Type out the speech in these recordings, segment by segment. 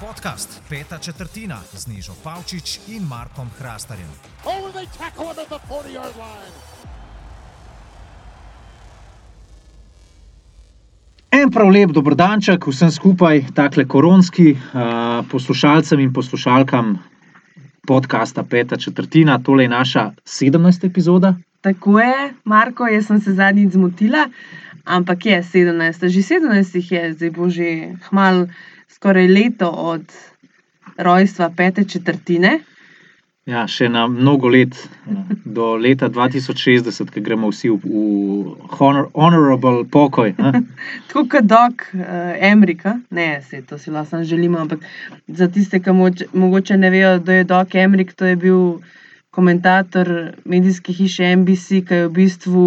Podcast Peta četrtina z Nižo Pavčič in Markom Hrastarjem. Oh, they tackle him at the 40 yard line. En prav lep dobrodanček vsem skupaj, takle koronski uh, poslušalcem in poslušalkam podcasta Peta četrtina. Tole je naša 17. epizoda. Tako je, Marko, jaz sem se zadnjič zmotila, ampak je 17, že 17 jih je, zdaj bo že hmal skoraj leto od rojstva pete četrtine. Ja, še na mnogo let, eh, do leta 2060, ki gremo vsi v, v honor, honorable pokoj. Tako kot dok uh, Emrika, ne, se to si lahko samo želimo, ampak za tiste, ki moč, mogoče ne vejo, kdo je dok Emrik, to je bil komentator medijske hiše NBC, ki je v bistvu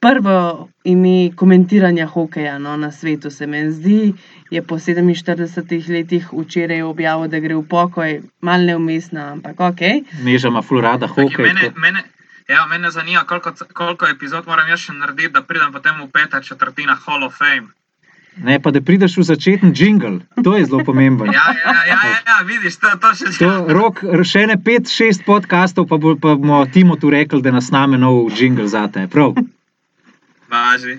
prvo ime komentiranja hokeja no, na svetu, se meni zdi. Je po 47 letih včeraj objavil, da gre v pokoj, malo neumestna, ampak ok. Neža ima florada Čakaj, hokej. Mene, mene, ja, mene zanima, koliko, koliko epizod moram jaz še narediti, da pridem potem v peta četrtina Hall of Fame. Ne, pa da prideš v začetni jingle, to je zelo pomembno. Ja, ja, ja, ja, ja vidiš, to, to še To, rok, še ne pet, šest podkastov, pa, bo, pa bomo Timotu rekli, da nas name nov jingle zate. Prav. Važi.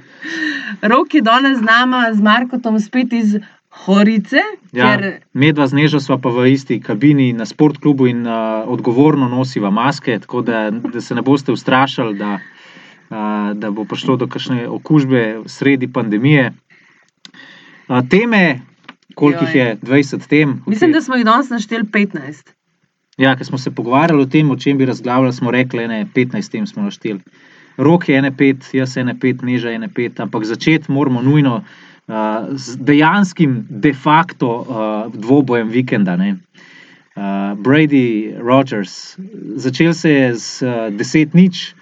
Rok je danes z nama, z Markotom spet iz Horice, Ja, ker medva z Nežo sva pa v isti kabini na sportklubu in uh, odgovorno nosiva maske, tako da, da se ne boste ustrašili, da, uh, da bo prišlo do kakšne okužbe sredi pandemije. Uh, teme, koliko jih je, 20 tem. mislim, okej. da smo jih danes našteli 15. Ja, ker smo se pogovarjali o tem, o čem bi razglavljali, smo rekli, da 15 tem smo našteli. Rok je ene pet, jaz ene pet, neža ene pet, ampak začeti moramo nujno uh, z dejanskim, de facto uh, dvobojem vikenda. Ne? Uh, Brady Rogers. Začel se je z uh, deset nič.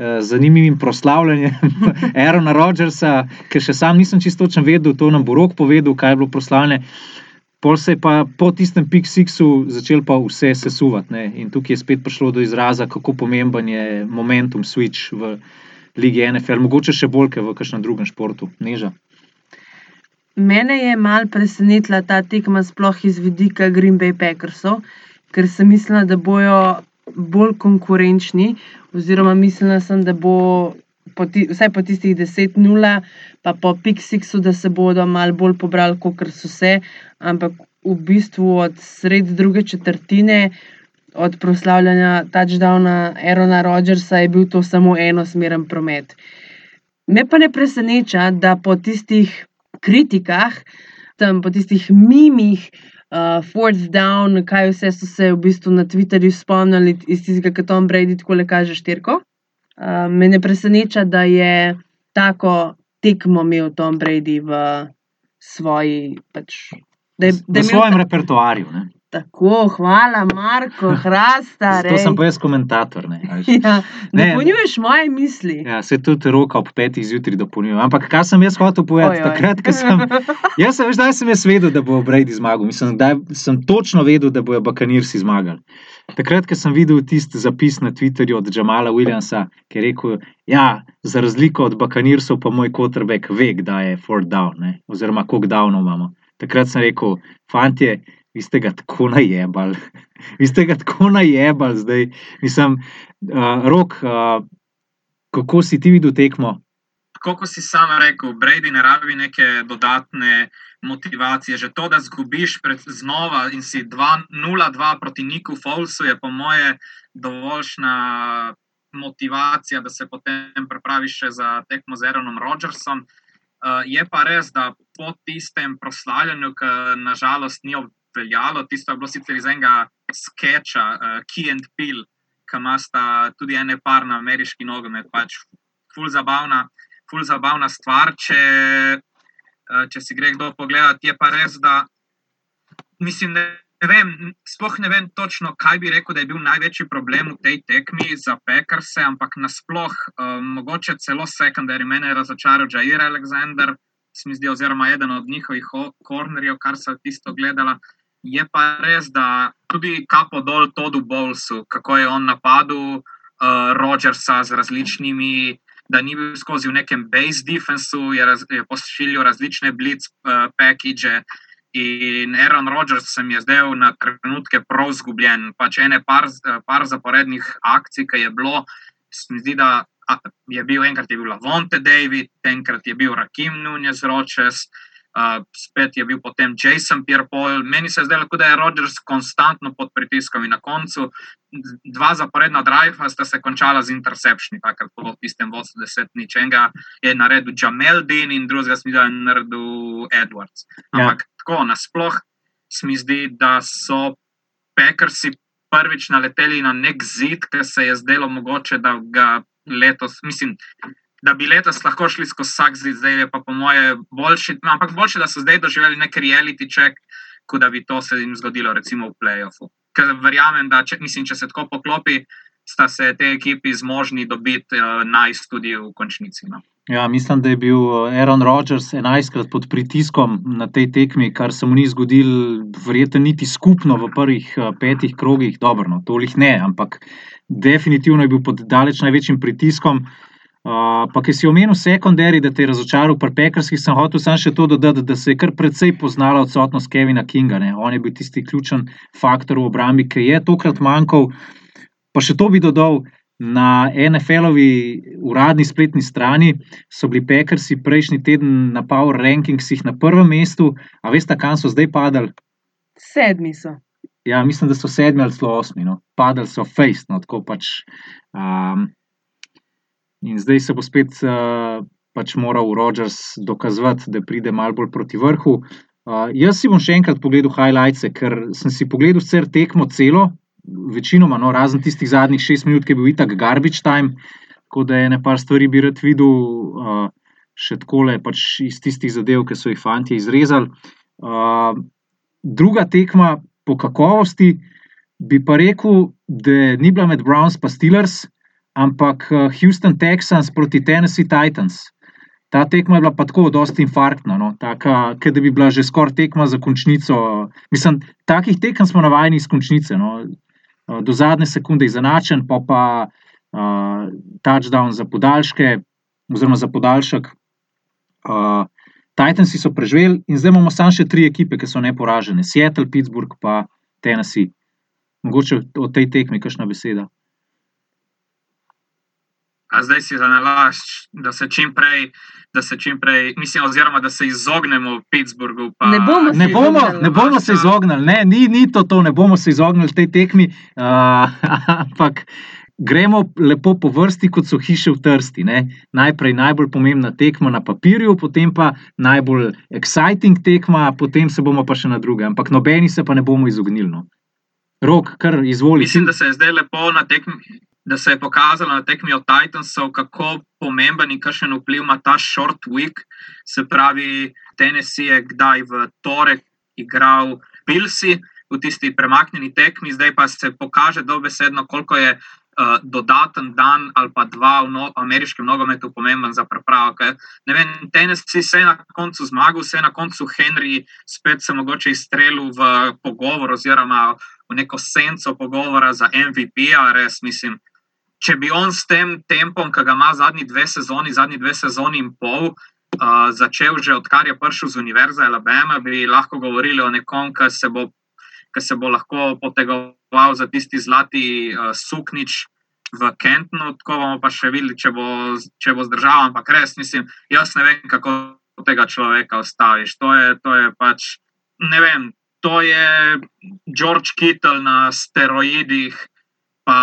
z Zanimivim proslavljanjem Aarona Rodgersa, ker še sam nisem čisto točen vedel, to nam bo rok povedal, kaj je bilo proslavljanje. Pol se je pa po tistem Pik Sixu začel pa vse sesuvati. Ne? In tukaj je spet prišlo do izraza, kako pomemben je momentum switch v Ligi NFL, mogoče še bolj kot v kakšnem drugem športu. Neža. Mene je mal presenetila ta tekma, sploh iz vidika Green Bay Packersov, ker sem mislila, da bojo bolj konkurenčni, oziroma mislila sem, da bo po ti, vsaj po tistih 10-0, pa po Pixixu, da se bodo mal bolj pobrali, kot so se, ampak v bistvu od sred druge četrtine. Od proslavljanja touchdowna Aarona Rodgersa je bil to samo enosmeren promet. Me pa ne preseneča, da po tistih kritikah, tam po tistih mimih, uh, fourth down, kaj vse so se v bistvu na Twitterju spomnili iz tistega, ki Tom Brady tako le kaže štirko. Uh, me ne preseneča, da je tako tekmo imel Tom Brady v svoji. Pač, da je, da V je imel svojem repertoarju. Ne? Tako, hvala, Marko, hrasta. To sem pa jaz komentator. Ne. Ja, Ne, dopolnjuješ moje misli. Ja, se tudi roka ob petih zjutraj dopolnjuje. Ampak kaj sem jaz hotel povedati? Oj, oj. Takrat, ko sem, jaz sem, veš, sem jaz vedel, da bo Brady zmagal. Mislim, da sem točno vedel, da bojo Bakanirsi zmagali. Takrat, ko sem videl tisti zapis na Twitterju od Jamala Williamsa, ki je rekel, ja, za razliko od Bakanirsov, pa moj quarterback ve, da je fourth down, ne? oziroma koliko downov imamo. Takrat sem rekel, fantje, vi ste ga tako najebali. Vi ste ga tako najebali zdaj. Mislim, uh, rok, uh, kako si ti videl tekmo? Tako kot si sam rekel, Brady ne rabi neke dodatne motivacije. Že to, da zgubiš pred znova in si 2-0-2 proti Niku Fowlsu, je po moje dovoljšna motivacija, da se potem pripraviš še za tekmo z Aaronom Rodgersom. Uh, je pa res, da po tistem proslavljanju, ki nažalost ni obveljalo, tisto je bilo sicer iz enega sketcha, uh, Key and Peel, ki ima sta tudi ene par na ameriški nogomet, pač ful zabavna, ful zabavna stvar. Če, uh, če si gre kdo pogledat, je pa res, da mislim, ne, ne vem, sploh ne vem točno, kaj bi rekel, da je bil največji problem v tej tekmi za Pekarse, ampak nasploh, um, mogoče celo sekundari, mene je razočaral Jair Alexander, se mi zdi, oziroma eden od njihovih kornerjev, kar so tisto gledala. Je pa res, da tudi kapo dol Todu Bowlesu, kako je on napadel uh, Rodgersa z različnimi da ni bil skozi v nekem base defensu, je, raz, je pošiljal različne blitz uh, package. In Aaron Rodgers se je zdel na trenutke prav zgubljen. Pač ene par, par zaporednih akcij, ki je bilo, se mi zdi, da je bil enkrat je bil Lavonte David, enkrat je bil Rakim Nunez Roches, uh, spet je bil potem Jason Pierre-Paul. Meni se je zdelo, da je Rodgers konstantno pod pritiskom in na koncu dva zaporedna drive sta se končala z interceptioni, takrat po tistem vodstvu deset nič. Enega je naredil Jamel Dean in drugega da je naredil Edwards. Ja. Ampak ja. tako nasploh smi zdi, da so Packersi prvič naleteli na nek zid, ker se je zdelo mogoče, da ga letos, mislim, da bi letos lahko šli skozi vsak zid, zdaj je pa po moje boljši. No, ampak boljše, da so zdaj doživeli nek reality check, kot da bi to se jim zgodilo, recimo v playoffu. Ker verjamem, da če, mislim, če se tako poklopi, sta se te ekipi zmožni dobiti uh, naj tudi v končnici. No. Ja, mislim, da je bil eh, Aaron Rodgers 11krat pod pritiskom na tej tekmi, kar se mu ni zgodilo, verjetno niti skupno v prvih uh, petih krogih. Dobro, no, tolih ne, ampak definitivno je bil pod daleč največjim pritiskom. Uh, pa, ki si omenil sekundari, da te je razočaral pri Pekarskih, sem hotel samo še to dodati, da se je kar precej poznala odsotnost Kevina Kinga. Ne? On je bil tisti ključen faktor v obrambi, ki je tokrat manjkal. Pa še to bi dodal, na NFL-ovi uradni spletni strani so bili Pekarsi prejšnji teden na Power Rankingsih na prvem mestu, a veste, kam so zdaj padali? Sedmi so. Ja, mislim, da so sedmi ali celo osmi, no. padali so face. No, pač, um, In zdaj se bo spet uh, pač moral Rogers dokazati, da pride malo bolj proti vrhu. Uh, jaz si bom še enkrat pogledal highlights, ker sem si pogledal vse tekmo celo, večinoma, no, razen tistih zadnjih šest minut, ki je bil itak garbage time, tako da je nekaj stvari bi rad videl, uh, še tako le pač iz tistih zadev, ki so jih fanti izrezali. Uh, druga tekma po kakovosti, bi pa rekel, da ni bila med Browns in Steelers ampak eh, Houston Texans proti Tennessee Titans. Ta tekma je bila pa tako dosti infarktna, no? tako da bi bila že skoraj tekma za končnico. Mislim, takih tekem smo navajeni iz končnice. No? Eh, do zadnje sekunde je zanačen, pa pa uh, touchdown za podaljške, oziroma za podaljšek. Uh, Titansi so preživeli in zdaj imamo samo še tri ekipe, ki so neporažene: Seattle, Pittsburgh in Tennessee. Mogoče o tej tekmi, kakšna beseda. A zdaj si za nalašč, da se čim prej, da se čim prej, mislim, oziroma da se izognemo Pittsburghu. Pa... Ne bomo, ne bomo, ne bomo se izognili, ne, ni, ni to, to, ne bomo se izognili tej tekmi, uh, ampak gremo lepo po vrsti, kot so hiše v Trsti. Ne. Najprej najbolj pomembna tekma na papirju, potem pa najbolj exciting tekma, potem se bomo pa še na druge, ampak nobeni se pa ne bomo izognili. No. Rok, kar izvoli. Mislim, da se je zdaj lepo na tekmi da se je pokazalo na tekmi od Titansov, kako pomemben in kakšen vpliv ima ta short week. Se pravi, Tennessee je kdaj v torek igral Pilsi v tisti premaknjeni tekmi, zdaj pa se pokaže dobesedno, koliko je. Uh, dodaten dan ali pa dva v no, ameriškem nogometu pomemben za pripravo. Ne vem, Tennessee se je na koncu zmagal, se je na koncu Henry spet se mogoče izstrelil v pogovor oziroma v neko senco pogovora za MVP-a, res mislim, če bi on s tem tempom, ki ga ima zadnji dve sezoni, zadnji dve sezoni in pol, uh, začel že odkar je prišel z Univerze Alabama, bi lahko govorili o nekom, ki se bo, ki se bo lahko potegoval za tisti zlati uh, suknič. V Kentonu, tako bomo pa še videli, če bo, če bo zdržal, ampak res mislim, jaz ne vem, kako tega človeka ostaviš. To je, to je pač, ne vem, to je George Kittle na steroidih, pa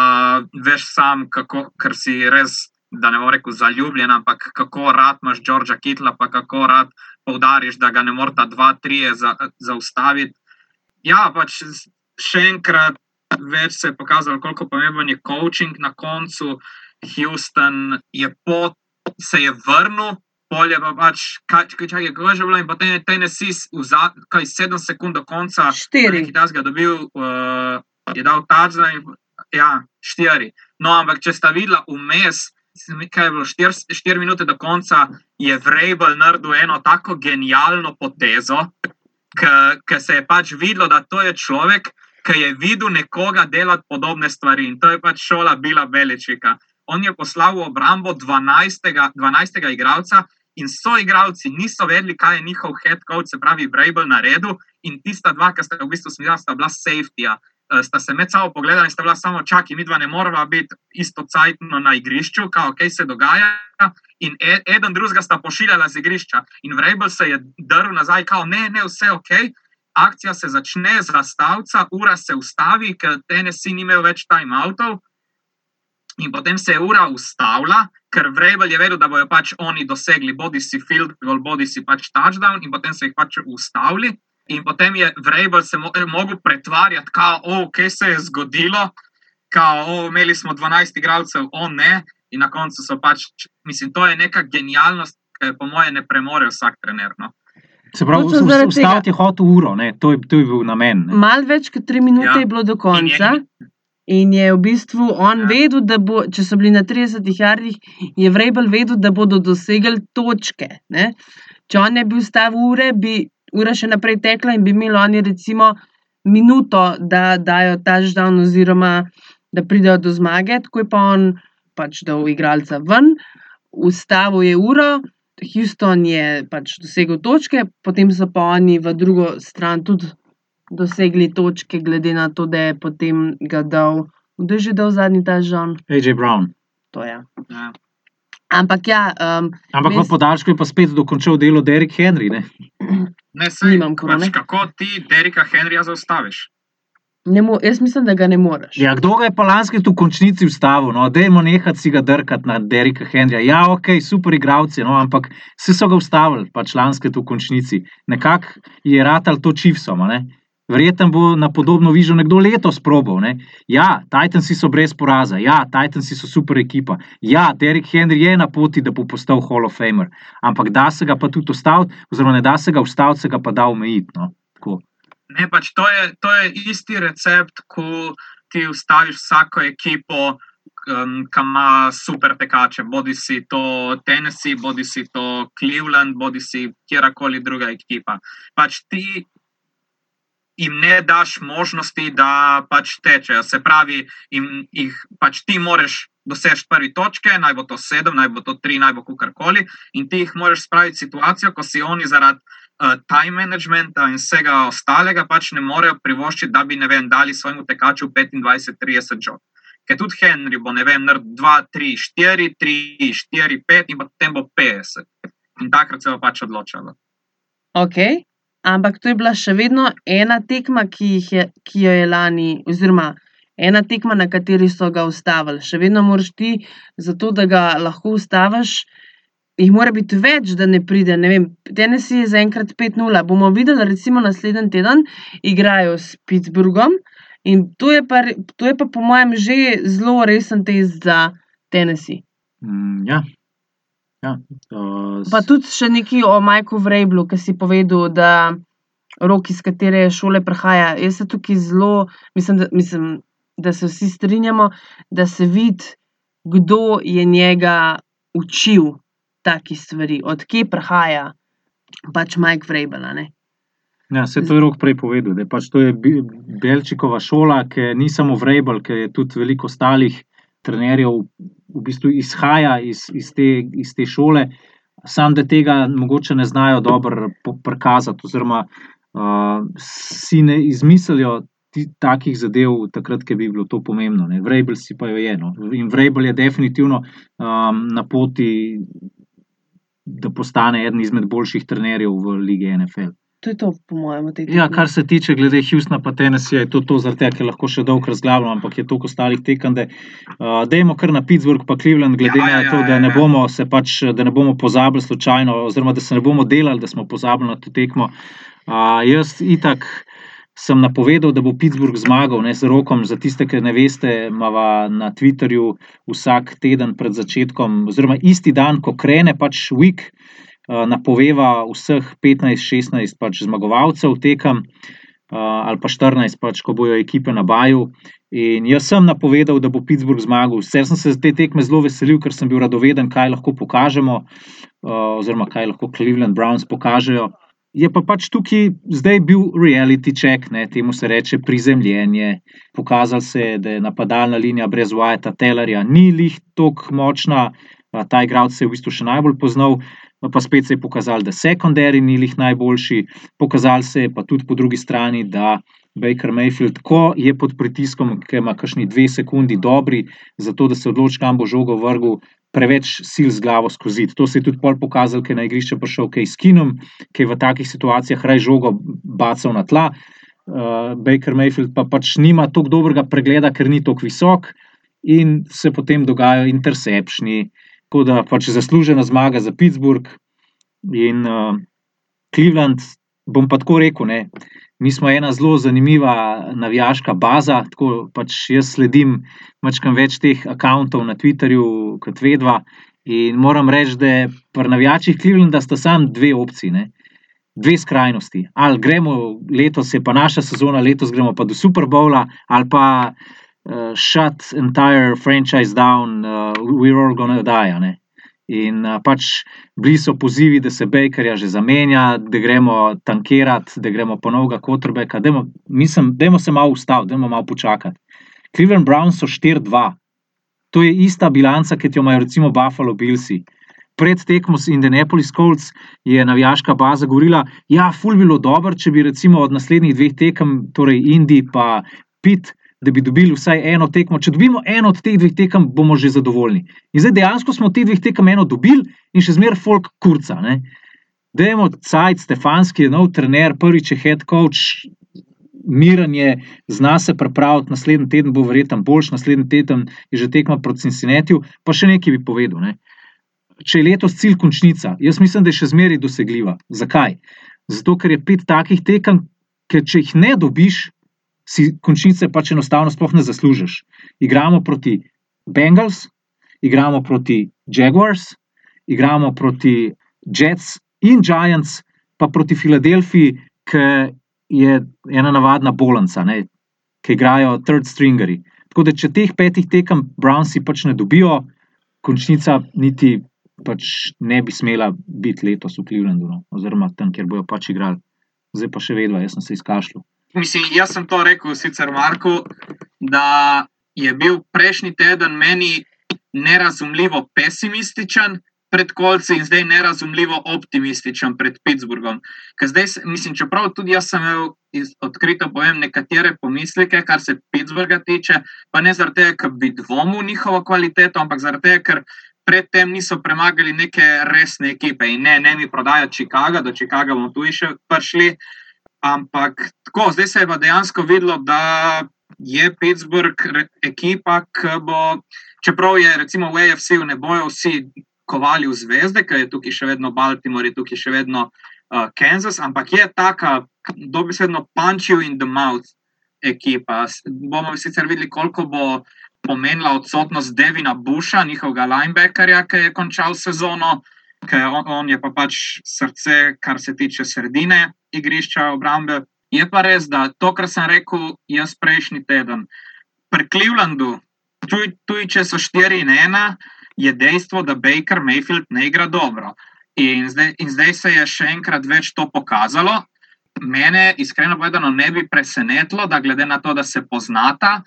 veš sam, kako, ker si res, da ne morem reči, zaljubljen, ampak kako rad imaš Đorđa Kitla, pa kako rad poudariš, da ga ne morata dva, tri za, zaustaviti. Ja, pač še enkrat več se je pokazalo, koliko pomemben je coaching na koncu. Houston je pot, se je vrnil. Polje pa pač, kaj, kaj, kaj, kaj je že bilo, in potem je Tennessee v zadnjih sedem sekund do konca, ki je ga dobil, uh, je dal tača in ja, štiri. No, ampak če sta videla vmes, kaj je bilo, štiri, štiri minute do konca, je Vrabel naredil eno tako genialno potezo, ki se je pač videlo, da to je človek, ki je videl nekoga delati podobne stvari in to je pač šola Bila Beličika. on je poslal v obrambo 12. 12. igralca. In so igravci niso vedeli, kaj je njihov head coach, se pravi, Brable na redu, in tista dva, ki sta v bistvu smela, sta bila safety. Sta se med sabo pogledali in sta bila samo čakaj, mi dva ne moramo biti isto cajtno na igrišču, kaj okay, se dogaja. In e, eden drugega sta pošiljala z igrišča. In Vrabel se je drl nazaj, kao ne, ne, vse ok. Akcija se začne z razstavca, ura se ustavi, ker Tennessee ni imel več timeoutov. In potem se je ura ustavila, ker Vrabel je vedel, da bodo pač oni dosegli bodi si field goal, bodi si pač touchdown, in potem so jih pač ustavili. In potem je Vrabel se mo mogel pretvarjati, kao, oh, kaj se je zgodilo, kao, oh, imeli smo 12 igralcev, o oh, ne. In na koncu so pač, mislim, to je neka genialnost, ki po mojem ne premore vsak trener. No. Se pravi, ustaviti je hotel uro, ne? to je, to je bil namen. Mal več kot tri minute ja. je bilo do konca. In je, In je v bistvu on ja. vedel, da bo, če so bili na 30 jardih, je Vrabel vedel, da bodo dosegli točke. Ne? Če on ne bi ustavil ure, bi ura še naprej tekla in bi imeli oni recimo minuto, da dajo touchdown oziroma da pridejo do zmage, tako je pa on pač dal igralca ven, ustavil je uro, Houston je pač dosegel točke, potem so pa oni v drugo stran tudi dosegli točke, glede na to, da je potem ga dal, da je že dal zadnji ta žon. AJ Brown. To je. Ja. Ampak ja. Um, Ampak mes... v podaljšku je pa spet dokončal delo Derek Henry. Ne, ne sej, pač, kako ti Dereka Henryja zaustaviš? Mo, jaz mislim, da ga ne moreš. Ja, kdo ga je pa lanski v končnici ustavil? No, Dajmo nehati si ga drkati na Derika Henryja. Ja, ok, super igravci, no, ampak vsi so ga ustavili, pač lanski v končnici. Nekako je ratal to čivsom. Verjetno bo na podobno vižo nekdo letos probal. Ne? Ja, Titansi so brez poraza, ja, Titansi so super ekipa. Ja, Derek Henry je na poti, da bo postal Hall of Famer, ampak da se ga pa tudi ustaviti, oziroma ne da se ga ustaviti, se ga pa da omejiti. No? Ne, pač to je, to je isti recept, ko ti ustaviš vsako ekipo, um, ki ima super tekače. Bodi si to Tennessee, bodi si to Cleveland, bodi si kjerkoli druga ekipa. Pač ti jim ne daš možnosti, da pač tečejo. Se pravi, jim, jih pač ti moraš doseči prvi točke, naj bo to sedem, naj bo to tri, naj bo karkoli, in ti jih moraš spraviti v situacijo, ko si oni zaradi uh, time managementa in vsega ostalega pač ne morejo privoščiti, da bi ne vem, dali svojemu tekaču 25-30 žog. Ker tudi Henry bo, ne vem, 2, 3, 4, 3, 4, 5 in potem bo 50. In takrat se bo pač odločalo. Okay ampak to je bila še vedno ena tekma, ki, je, ki jo je lani, oziroma ena tekma, na kateri so ga ustavili. Še vedno moraš ti, zato da ga lahko ustaviš, jih mora biti več, da ne pride. Ne Tennessee je zaenkrat 5-0. Bomo videli, recimo naslednji teden igrajo s Pittsburghom. In to je, pa, to je pa, po mojem, že zelo resen test za Tennessee. Mm, ja, Ja, uh, pa tudi še nekaj o Majku Vrejblu, ki si povedal, da rok, iz katere šole prihaja. Jaz se tukaj zelo, mislim, da, mislim, da se vsi strinjamo, da se vidi, kdo je njega učil takih stvari, odkje prihaja pač Majk Vrejbel. Ja, se to je rok prej povedal, da pač to je Belčikova šola, ki ni samo Vrejbel, ki je tudi veliko ostalih trenerjev v bistvu izhaja iz, iz, te, iz te šole, sam da tega mogoče ne znajo dobro prikazati, oziroma uh, si ne izmislijo takih zadev, takrat, ki bi bilo to pomembno. Vrabel si pa jo je. No. In Vrabel je definitivno um, na poti, da postane eden izmed boljših trenerjev v lige NFL. To je to, po mojem, te tekme. Ja, kar se tiče glede Houstona, pa Tennessee, je to, to zaradi tega, ker lahko še dolgo razglabljamo, ampak je toliko ostalih tekem, da uh, dajmo kar na Pittsburgh, pa Cleveland, glede ja, na ja, to, da, ja, ne bomo se pač, da ne bomo pozabili slučajno, oziroma da se ne bomo delali, da smo pozabili na to tekmo. Uh, jaz itak sem napovedal, da bo Pittsburgh zmagal ne, z rokom. Za tiste, ki ne veste, imamo na Twitterju vsak teden pred začetkom, oziroma isti dan, ko krene pač week. Eh, napoveva vseh 15-16 pač zmagovalcev tekem, eh, ali pa 14, pač, ko bojo ekipe na baju. In jaz sem napovedal, da bo Pittsburgh zmagal. Vse sem se te tekme zelo veselil, ker sem bil radoveden, kaj lahko pokažemo, eh, oziroma kaj lahko Cleveland Browns pokažejo. Je pa pač tukaj zdaj bil reality check, ne, temu se reče prizemljenje. Pokazalo se je, da je napadalna linija brez Whitea, Tellerja, ni lih tako močna, ta igralec se je v bistvu še najbolj poznal, pa spet se je pokazalo, da sekundari ni lih najboljši, pokazalo se je pa tudi po drugi strani, da Baker Mayfield, ko je pod pritiskom, ki ima kakšni dve sekundi dobri, zato da se odloči, kam bo žogo vrgel, preveč sil z glavo skozi. To se je tudi pol pokazalo, ker je na igrišče prišel Kej Skinom, ki je v takih situacijah raj žogo bacal na tla. Uh, Baker Mayfield pa pač nima tako dobrega pregleda, ker ni tako visok, in se potem dogajajo intercepšni. Tako da pač zaslužena zmaga za Pittsburgh in uh, Cleveland, bom pa tako rekel, ne, mi smo ena zelo zanimiva navijaška baza. Tako pač jaz sledim mačkam več teh akantov na Twitterju kot vedva. In moram reči, da pri navijačih Clevelanda sta samo dve opcije, ne? dve skrajnosti. Ali gremo letos, je pa naša sezona, letos gremo pa do Super Bowla, ali pa uh, shut entire franchise down, uh, we're all gonna die. In uh, pač bili so pozivi, da se Bakerja že zamenja, da gremo tankirati, da gremo ponovno Kotrbeka. Mislim, da se malo ustaviti, da malo počakati. Cleveland Browns so 4-2. To je ista bilanca, kot jo imajo recimo Buffalo Billsi. Pred tekmo s Indianapolis Colts je navijaška baza govorila, da ja, je bilo dobro, če bi recimo od naslednjih dveh tekem, torej Indi pa Pit, da bi dobili vsaj eno tekmo. Če dobimo eno od teh dveh tekem, bomo že zadovoljni. In zdaj dejansko smo od teh dveh tekem eno dobili in še zmeraj folk kurca. Dajmo cajt, Stefanski je nov trener, prvič je head coach. Miren je, zna se pripraviti, naslednji teden bo verjetno boljši, naslednji teden je že tekma proti Cincinnati. Pa še nekaj bi povedal. Ne? Če je letos cilj končnica, jaz mislim, da je še zmeraj dosegljiva. Zakaj? Zato, ker je pet takih tekem, ker če jih ne dobiš, si končnice pač enostavno sploh ne zaslužiš. Igramo proti Bengals, igramo proti Jaguars, igramo proti Jets in Giants, pa proti Filadelfiji, ki je ena navadna bolanca, ne, ki igrajo third stringeri. Tako da, če teh petih tekem Brownsi pač ne dobijo, končnica niti pač ne bi smela biti letos v Clevelandu, no, oziroma tam, kjer bojo pač igrali. Zdaj pa še vedno, jaz sem se izkašljal. Mislim, jaz sem to rekel, sicer Marko, da je bil prejšnji teden meni nerazumljivo pesimističen pred kolci in zdaj nerazumljivo optimističen pred Pittsburghom. Zdaj, mislim, čeprav tudi jaz sem imel odkrito povem nekatere pomisleke, kar se Pittsburgha tiče, pa ne zaradi tega, ker bi dvomil njihovo kvaliteto, ampak zaradi tega, ker predtem niso premagali neke resne ekipe in ne, ne mi prodajajo Chicago, do Chicago bomo tu še prišli. Ampak tako, zdaj se je pa dejansko videlo, da je Pittsburgh ekipa, ki bo, čeprav je recimo v AFC-u ne bojo vsi kovali v zvezde, ker je tukaj še vedno Baltimore, je tukaj še vedno uh, Kansas, ampak je taka, dobesedno punch you in the mouth ekipa. Bomo sicer videli, koliko bo pomenila odsotnost Devina Busha, njihovega linebackerja, ki je končal sezono ker on, on je pa pač srce, kar se tiče sredine igrišča obrambe. Je pa res, da to, kar sem rekel jaz prejšnji teden, pri Clevelandu, tudi, tudi če so 4 in 1, je dejstvo, da Baker Mayfield ne igra dobro. In zdaj, in zdaj se je še enkrat več to pokazalo. Mene, iskreno povedano, ne bi presenetilo, da glede na to, da se poznata,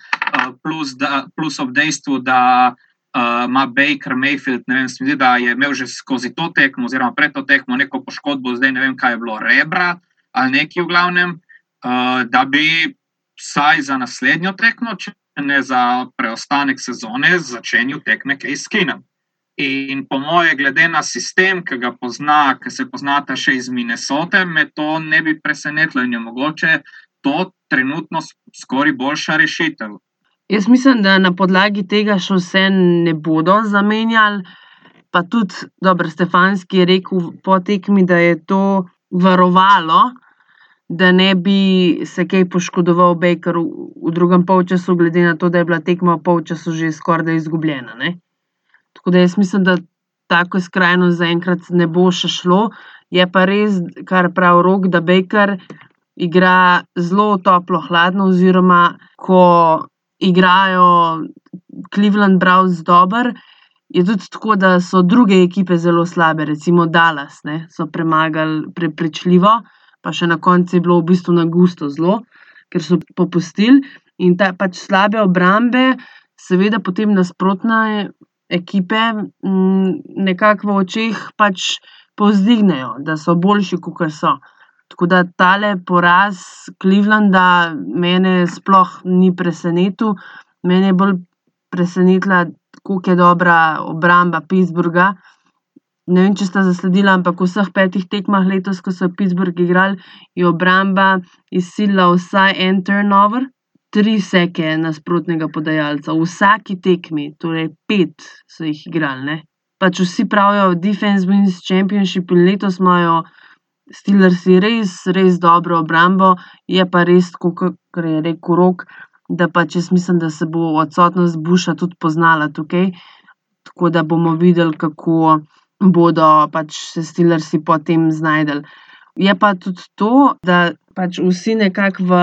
plus, da, plus ob dejstvu, da uh, ima Baker Mayfield, ne vem, zdi, da je imel že skozi to tekmo, oziroma pred to tekmo, neko poškodbo, zdaj ne vem, kaj je bilo, rebra ali nekaj v glavnem, uh, da bi vsaj za naslednjo tekmo, če ne za preostanek sezone, začenil tekme kaj skinem. In po moje, glede na sistem, ki ga pozna, ki se poznata še iz Minnesote, me to ne bi presenetilo in je mogoče to trenutno skoraj boljša rešitev. Jaz mislim, da na podlagi tega še vse ne bodo zamenjali. Pa tudi, dobro, Stefanski je rekel po tekmi, da je to varovalo, da ne bi se kaj poškodoval Baker v, v drugem polčasu, glede na to, da je bila tekma v polčasu že skoraj izgubljena. Ne? Tako da jaz mislim, da tako skrajno zaenkrat ne bo še šlo. Je pa res, kar pravi rok, da Baker igra zelo toplo, hladno, oziroma ko igrajo Cleveland Browns dobro. Je tudi tako, da so druge ekipe zelo slabe, recimo Dallas, ne, so premagali prepričljivo. pa še na koncu je bilo v bistvu na gusto zelo, ker so popustili. In ta pač slabe obrambe, seveda potem nasprotne ekipe m, nekako v očeh pač povzdignejo, da so boljši, kot so. Tako da tale poraz Clevelanda mene sploh ni presenetil. Mene je bolj presenetila, kako je dobra obramba Pittsburgha. Ne vem, če ste zasledili, ampak v vseh petih tekmah letos, ko so Pittsburgh igrali, je obramba izsilila vsaj en turnover, tri seke nasprotnega podajalca, v vsaki tekmi, torej pet so jih igrali. Ne. Pač vsi pravijo, defense wins championship in letos imajo Steelersi res, res dobro obrambo, je pa res, kot je rekel Rok, da pač jaz mislim, da se bo odsotnost Busha tudi poznala tukaj. Tako da bomo videli, kako bodo pač se Steelersi potem znašli. Je pa tudi to, da pač vsi nekako v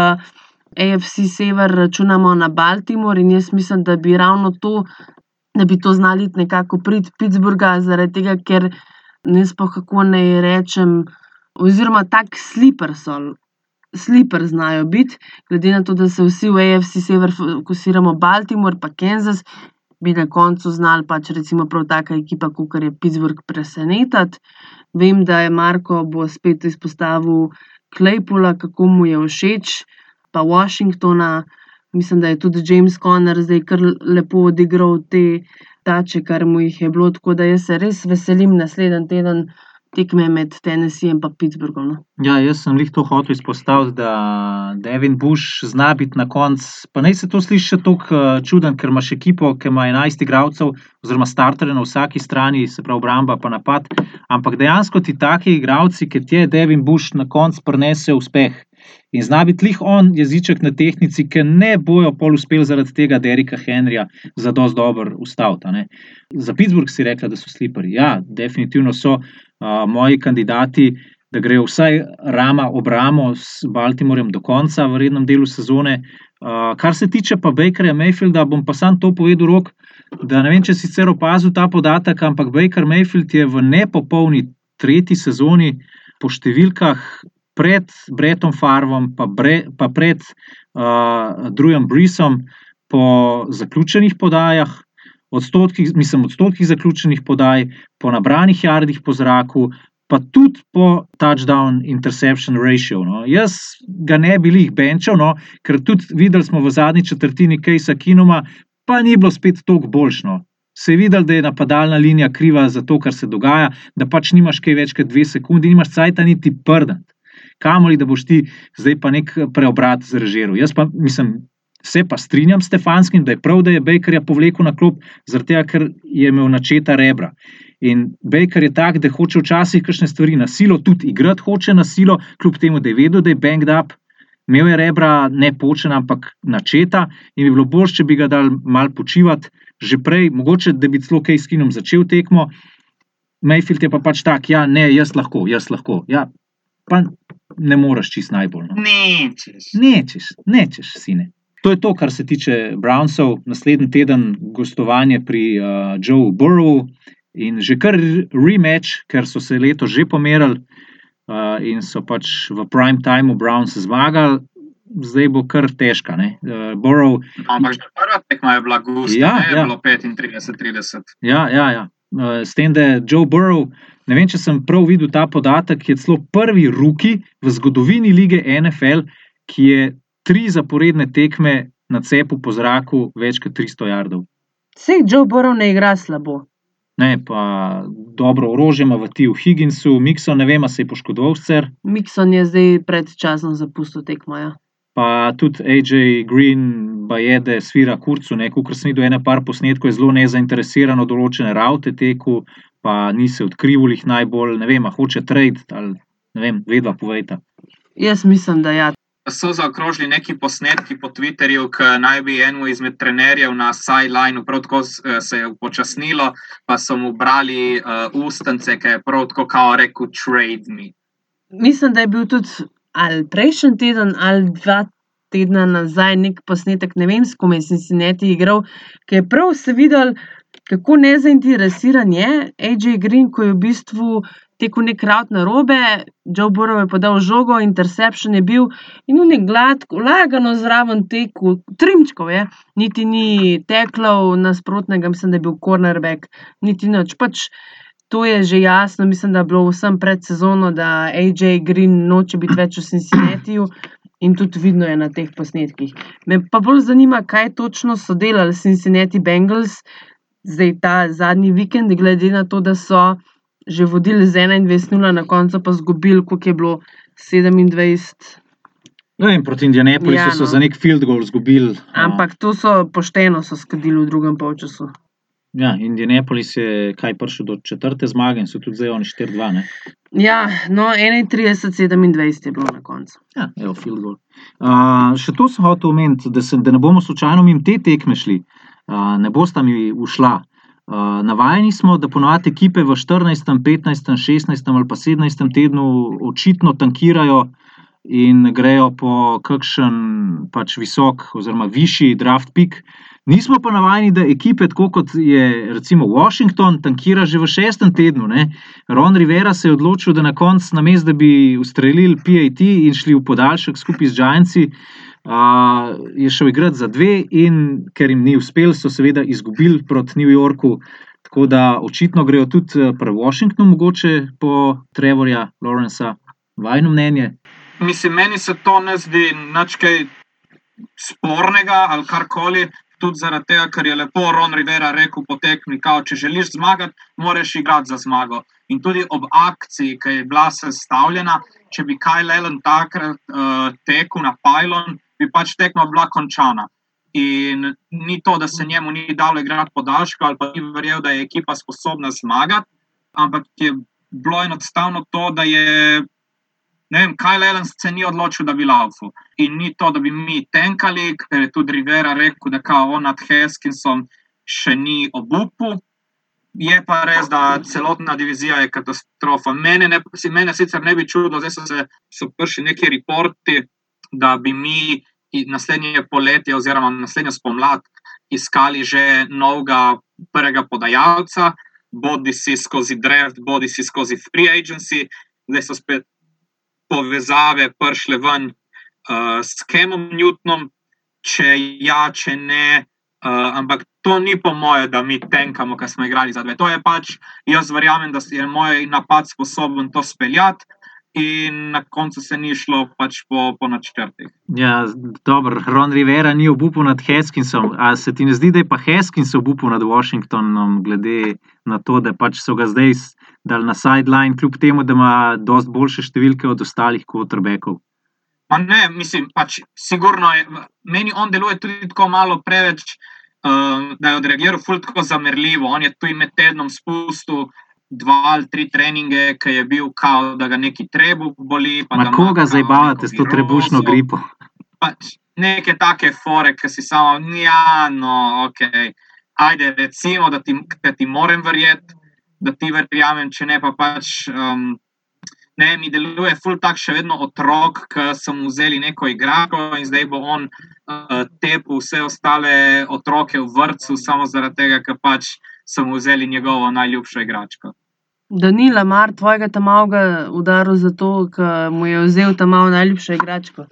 AFC Sever računamo na Baltimore in jaz mislim, da bi ravno to, da bi to znali nekako priti Pittsburgha, zaradi tega, ker ne sploh, kako naj rečem, oziroma tak sleeper so. Sleeper znajo biti, glede na to, da se vsi v AFC Sever fokusiramo Baltimore pa Kansas, bi na koncu znali pač recimo prav taka ekipa, kakor je Pittsburgh, presenetiti. Vem, da je Marko bo spet izpostavil Claypoola, kako mu je všeč, pa Washingtona. Mislim, da je tudi James Conner zdaj kar lepo odigral te tače, kar mu jih je bilo, tako da jaz se res veselim naslednji teden tekme med Tennesseejem in Pittsburghom. No. Ja, jaz sem jih to hotel izpostaviti, da Devin Bush zna biti na koncu. Pa naj se to sliši še tako čuden, ker imaš ekipo, ki ima 11 igralcev, oziroma starterje na vsaki strani, se pravi obramba pa napad. Ampak dejansko ti taki igralci, ki ti je Devin Bush na koncu prinese uspeh. In zna biti lih on jeziček na tehnici, ki ne bojo pol uspeli zaradi tega Derika Henrija za dosti dobro ustaviti. Za Pittsburgh si rekla, da so sliperi. Ja, definitivno so uh, moji kandidati, da grejo vsaj rama ob ramo s Baltimorjem do konca v rednem delu sezone. Uh, kar se tiče pa Bakerja Mayfielda, bom pa sam to povedal, rok, da ne vem, če si sicer opazil ta podatek, ampak Baker Mayfield je v nepopolni tretji sezoni po številkah pred Bretom Farvom, pa, bre, pa pred uh, Drujem Brisom po zaključenih podajah, odstotkih, mislim, odstotkih zaključenih podaj, po nabranih jardih po zraku, pa tudi po touchdown interception ratio. No. Jaz ga ne bi jih benčal, no, ker tudi videli smo v zadnji četrtini Kejsa Kinoma, pa ni bilo spet toliko boljšno. Se je videl, da je napadalna linija kriva za to, kar se dogaja, da pač nimaš kaj več kot dve sekunde, nimaš cajt niti prden kamoli da boš ti zdaj pa nek preobrat zrežiral. Jaz pa mislim, se pa strinjam s Stefanskim, da je prav, da je Bakerja povlekel na klop, zaradi tega, ker je imel načeta rebra. In Baker je tak, da hoče včasih kakšne stvari na silo, tudi igrati hoče na silo, kljub temu, da je vedel, da je banged up. Imel je rebra ne počena, ampak načeta, in bi bilo bolj, če bi ga dal mal počivati že prej, mogoče da bi celo kaj s kinom začel tekmo. Mayfield je pa pač tak, ja, ne, jaz lahko, jaz lahko. Ja, pa ne moreš čist najbolj. No. Nečeš. Nečeš, nečeš, sine. To je to, kar se tiče Brownsov. Naslednji teden gostovanje pri uh, Joe Burrowu in že kar rematch, ker so se leto že pomerili uh, in so pač v prime timeu Browns zmagali. Zdaj bo kar težka. Uh, Burrow, Ampak že prva tekma je bila gusta, Ja, ne, ja. bilo 35-30. ja, ja, ja. Uh, s tem, da Joe Burrow, ne vem, če sem prav videl ta podatek, je celo prvi ruki v zgodovini lige NFL, ki je tri zaporedne tekme na cepu po zraku več kot 300 jardov. Sej Joe Burrow ne igra slabo. Ne, pa dobro orožje ima v Tiju Higginsu, Mikson, ne vem, se je poškodoval sicer, Mikson je zdaj predčasno zapustil tekmo. Ja. pa tudi AJ Green, pa je, da svira kurcu, nekaj, sem videl ene par posnetkov, je zelo nezainteresiran od določene raute teku, pa ni se odkrivul jih najbolj, ne vem, a hoče trade ali ne vem, vedva povejta. Jaz mislim, da ja. So zaokrožili neki posnetki po Twitterju, ki naj bi enemu izmed trenerjev na sidelineu prav tako eh, se je upočasnilo, pa so mu brali uh, ustance, ki je prav tako kao rekel: Trade me. Mislim, da je bil tudi ali prejšnji teden ali dva tedna nazaj nek posnetek, ne vem, s kom je Cincinnati igral, ki je prav se videl, kako nezainteresiran je AJ Green, ko je v bistvu tekel nek raut na robe, Joe Burrow je podal žogo, interception je bil in on je gladko, lagano zraven tekel, trimčkov je, niti ni teklov nasprotnega, mislim, da je bil cornerback, niti nič. Pač to je že jasno, mislim, da je bilo vsem pred sezono, da AJ Green noče biti več v Cincinnatiju. In tudi vidno je na teh posnetkih. Me pa bolj zanima, kaj točno so delali Cincinnati Bengals, zdaj ta zadnji vikend, glede na to, da so že vodili z 21-0, na koncu pa izgubili, koliko je bilo 27. No, in proti Indianapolisu Ja, so no. za nek field goal izgubili. Ampak to so pošteno so skadili v drugem polčasu. Ja, Indianapolis je kaj prišel do četrte zmage in so tudi zdaj oni 4-2. ne. Ja, no, 31-27 je bilo na koncu. Ja, evo, field goal. Uh, še to sem hotel omeniti, da, se, da ne bomo slučajno mimo te tekme šli, ne bosta mi ušla. Uh, navajeni smo, da ponovadi ekipe v 14., 15., 16. ali pa 17. tednu očitno tankirajo in grejo po kakšen pač visok oziroma višji draft pik. Nismo pa navajeni, da ekipe, tako kot je recimo Washington, tankira že v šestem tednu. Ne? Ron Rivera se je odločil, da na koncu, namesto da bi ustrelili PAT in šli v podaljšek skupaj z uh, je šel igrati za dve, in ker jim ni uspel, so seveda izgubili proti New Yorku. Tako da očitno grejo tudi eh, pri Washingtonu, mogoče po Trevorja, Lawrencea. Vajno mnenje. Mislim, meni se to ne zdi nič kaj spornega ali karkoli. Tudi zaradi tega, ker je lepo Ron Rivera rekel po tekmi, kao, če želiš zmagati, moraš igrati za zmago. In tudi ob akciji, ki je bila sestavljena, če bi Kyle Allen takrat uh, tekel na pylon, bi pač tekma bila končana. In ni to, da se njemu ni dalo igrati podaljška ali pa ni verjel, da je ekipa sposobna zmagati, ampak je bilo enostavno to, da je ne vem, Kyle Allen se ni odločil, da bi laufal. In ni to, da bi mi tenkali, ker je tudi Rivera rekel, da kao nad Heskinsom še ni obupu. Je pa res, da celotna divizija je katastrofa. Mene, ne, mene sicer ne bi čudilo, zdaj so se so prišli neki reporti, da bi mi naslednje poletje oziroma naslednjo spomlad iskali že novega prvega podajalca, bodi si skozi draft, bodi si skozi free agency. Zdaj so spet povezave prišle ven uh, s Kemom Newtonom, če ja, če ne. Uh, ampak to ni po moje, da mi tenkamo, ker smo igrali za dve. To je pač, jaz verjamem, da je moj napad sposoben to speljati, in na koncu se ni šlo pač po, po načrtih. Ja, dobro, Ron Rivera ni obupal nad Heskinsom. A se ti ne zdi, da je pa Heskins obupal nad Washingtonom, glede na to, da pač so ga zdaj dali na sideline, kljub temu, da ima dosti boljše številke od ostalih quarterbackov. Pa ne, mislim, pač sigurno je, meni on deluje tudi tako malo preveč, uh, da je odreagiral ful tako zamerljivo. On je tu med tednom spustil dva ali tri treninge, ki je bil kao, da ga neki trebuh boli. ima koga zabavate neko s to trebušno gripo? pač neke take fore, ki si samo, ja, no, ok. Ajde, recimo, da ti, da ti moram verjeti, da ti verjamem, če ne pa pač. Um, Ne, mi deluje ful tak še vedno otrok, ki so mu vzeli neko igrako in zdaj bo on uh, tepel vse ostale otroke v vrtu, samo zaradi tega, ker pač so mu vzeli njegovo najljubšo igračko. Da ni Lamar tvojega tamavga udaril zato, ker mu je vzel tam malo najljubšo igračko.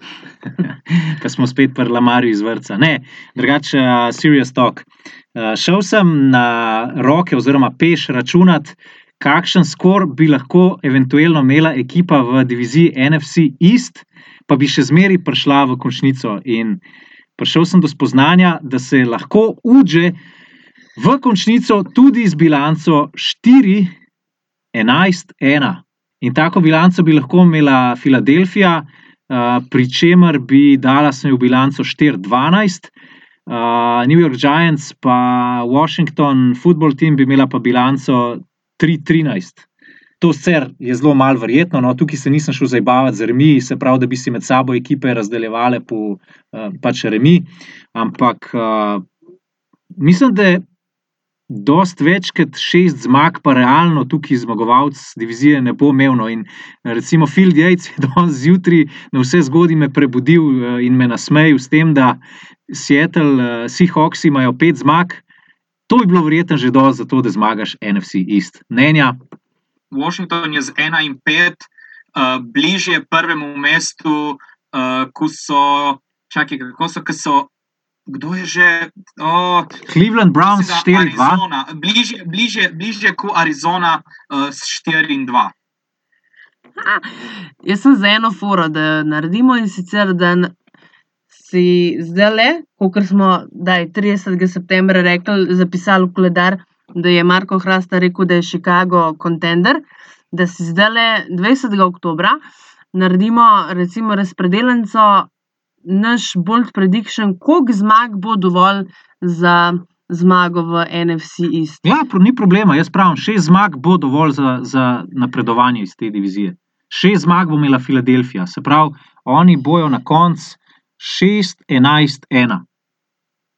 Ker smo spet pri Lamarju iz vrca. Ne, drugače, uh, serious talk. Uh, šel sem na roke oziroma peš računati, kakšen skor bi lahko eventualno imela ekipa v diviziji NFC East, pa bi še zmeraj prišla v končnico. In prišel sem do spoznanja, da se lahko uđe v končnico tudi z bilanco 4, 11, 1. In tako bilanco bi lahko imela Filadelfija, uh, pri čemer bi dala sem v bilanco 4-12, uh, New York Giants pa Washington football team bi imela pa bilanco 3-13. To sicer je zelo malo verjetno, no, tukaj se nisem šel zabavati z remi, se pravi, da bi si med sabo ekipe razdeljevale po uh, pač remi, ampak uh, mislim, da dost več kot šest zmag, pa realno tukaj zmagovalec divizije ne bo imel. No. In recimo Phil Yates je danes zjutraj na vse zgodbi me prebudil eh, in me nasmejal s tem, da Seattle, eh, Seahawks imajo pet zmag. To bi bilo verjetno že dovolj za to, da zmagaš NFC East. Mnenja, Washington je z 1 in 5 uh, bližje prvemu mestu, uh, ko so, čakaj, kako so, ko so. Kdo je že? Oh, Cleveland Browns mislim, da 4-2. Arizona. Bližje, bližje, bližje kot Arizona uh, s 4 in 2. Jaz sem za eno foro, da naredimo in sicer, da si zdaj le, kot smo daj, 30. septembra rekli, zapisali v koledar, da je Marko Hrasta rekel, da je Chicago kontender, da si zdaj le 20. oktobra naredimo recimo razpredelnico, naš bold prediction, koliko zmag bo dovolj za zmago v NFC East. Ja, ni problema, jaz pravim, šest zmag bo dovolj za, za napredovanje iz te divizije. Šest zmag bo imela Filadelfija, se pravi, oni bojo na koncu 6-11-1.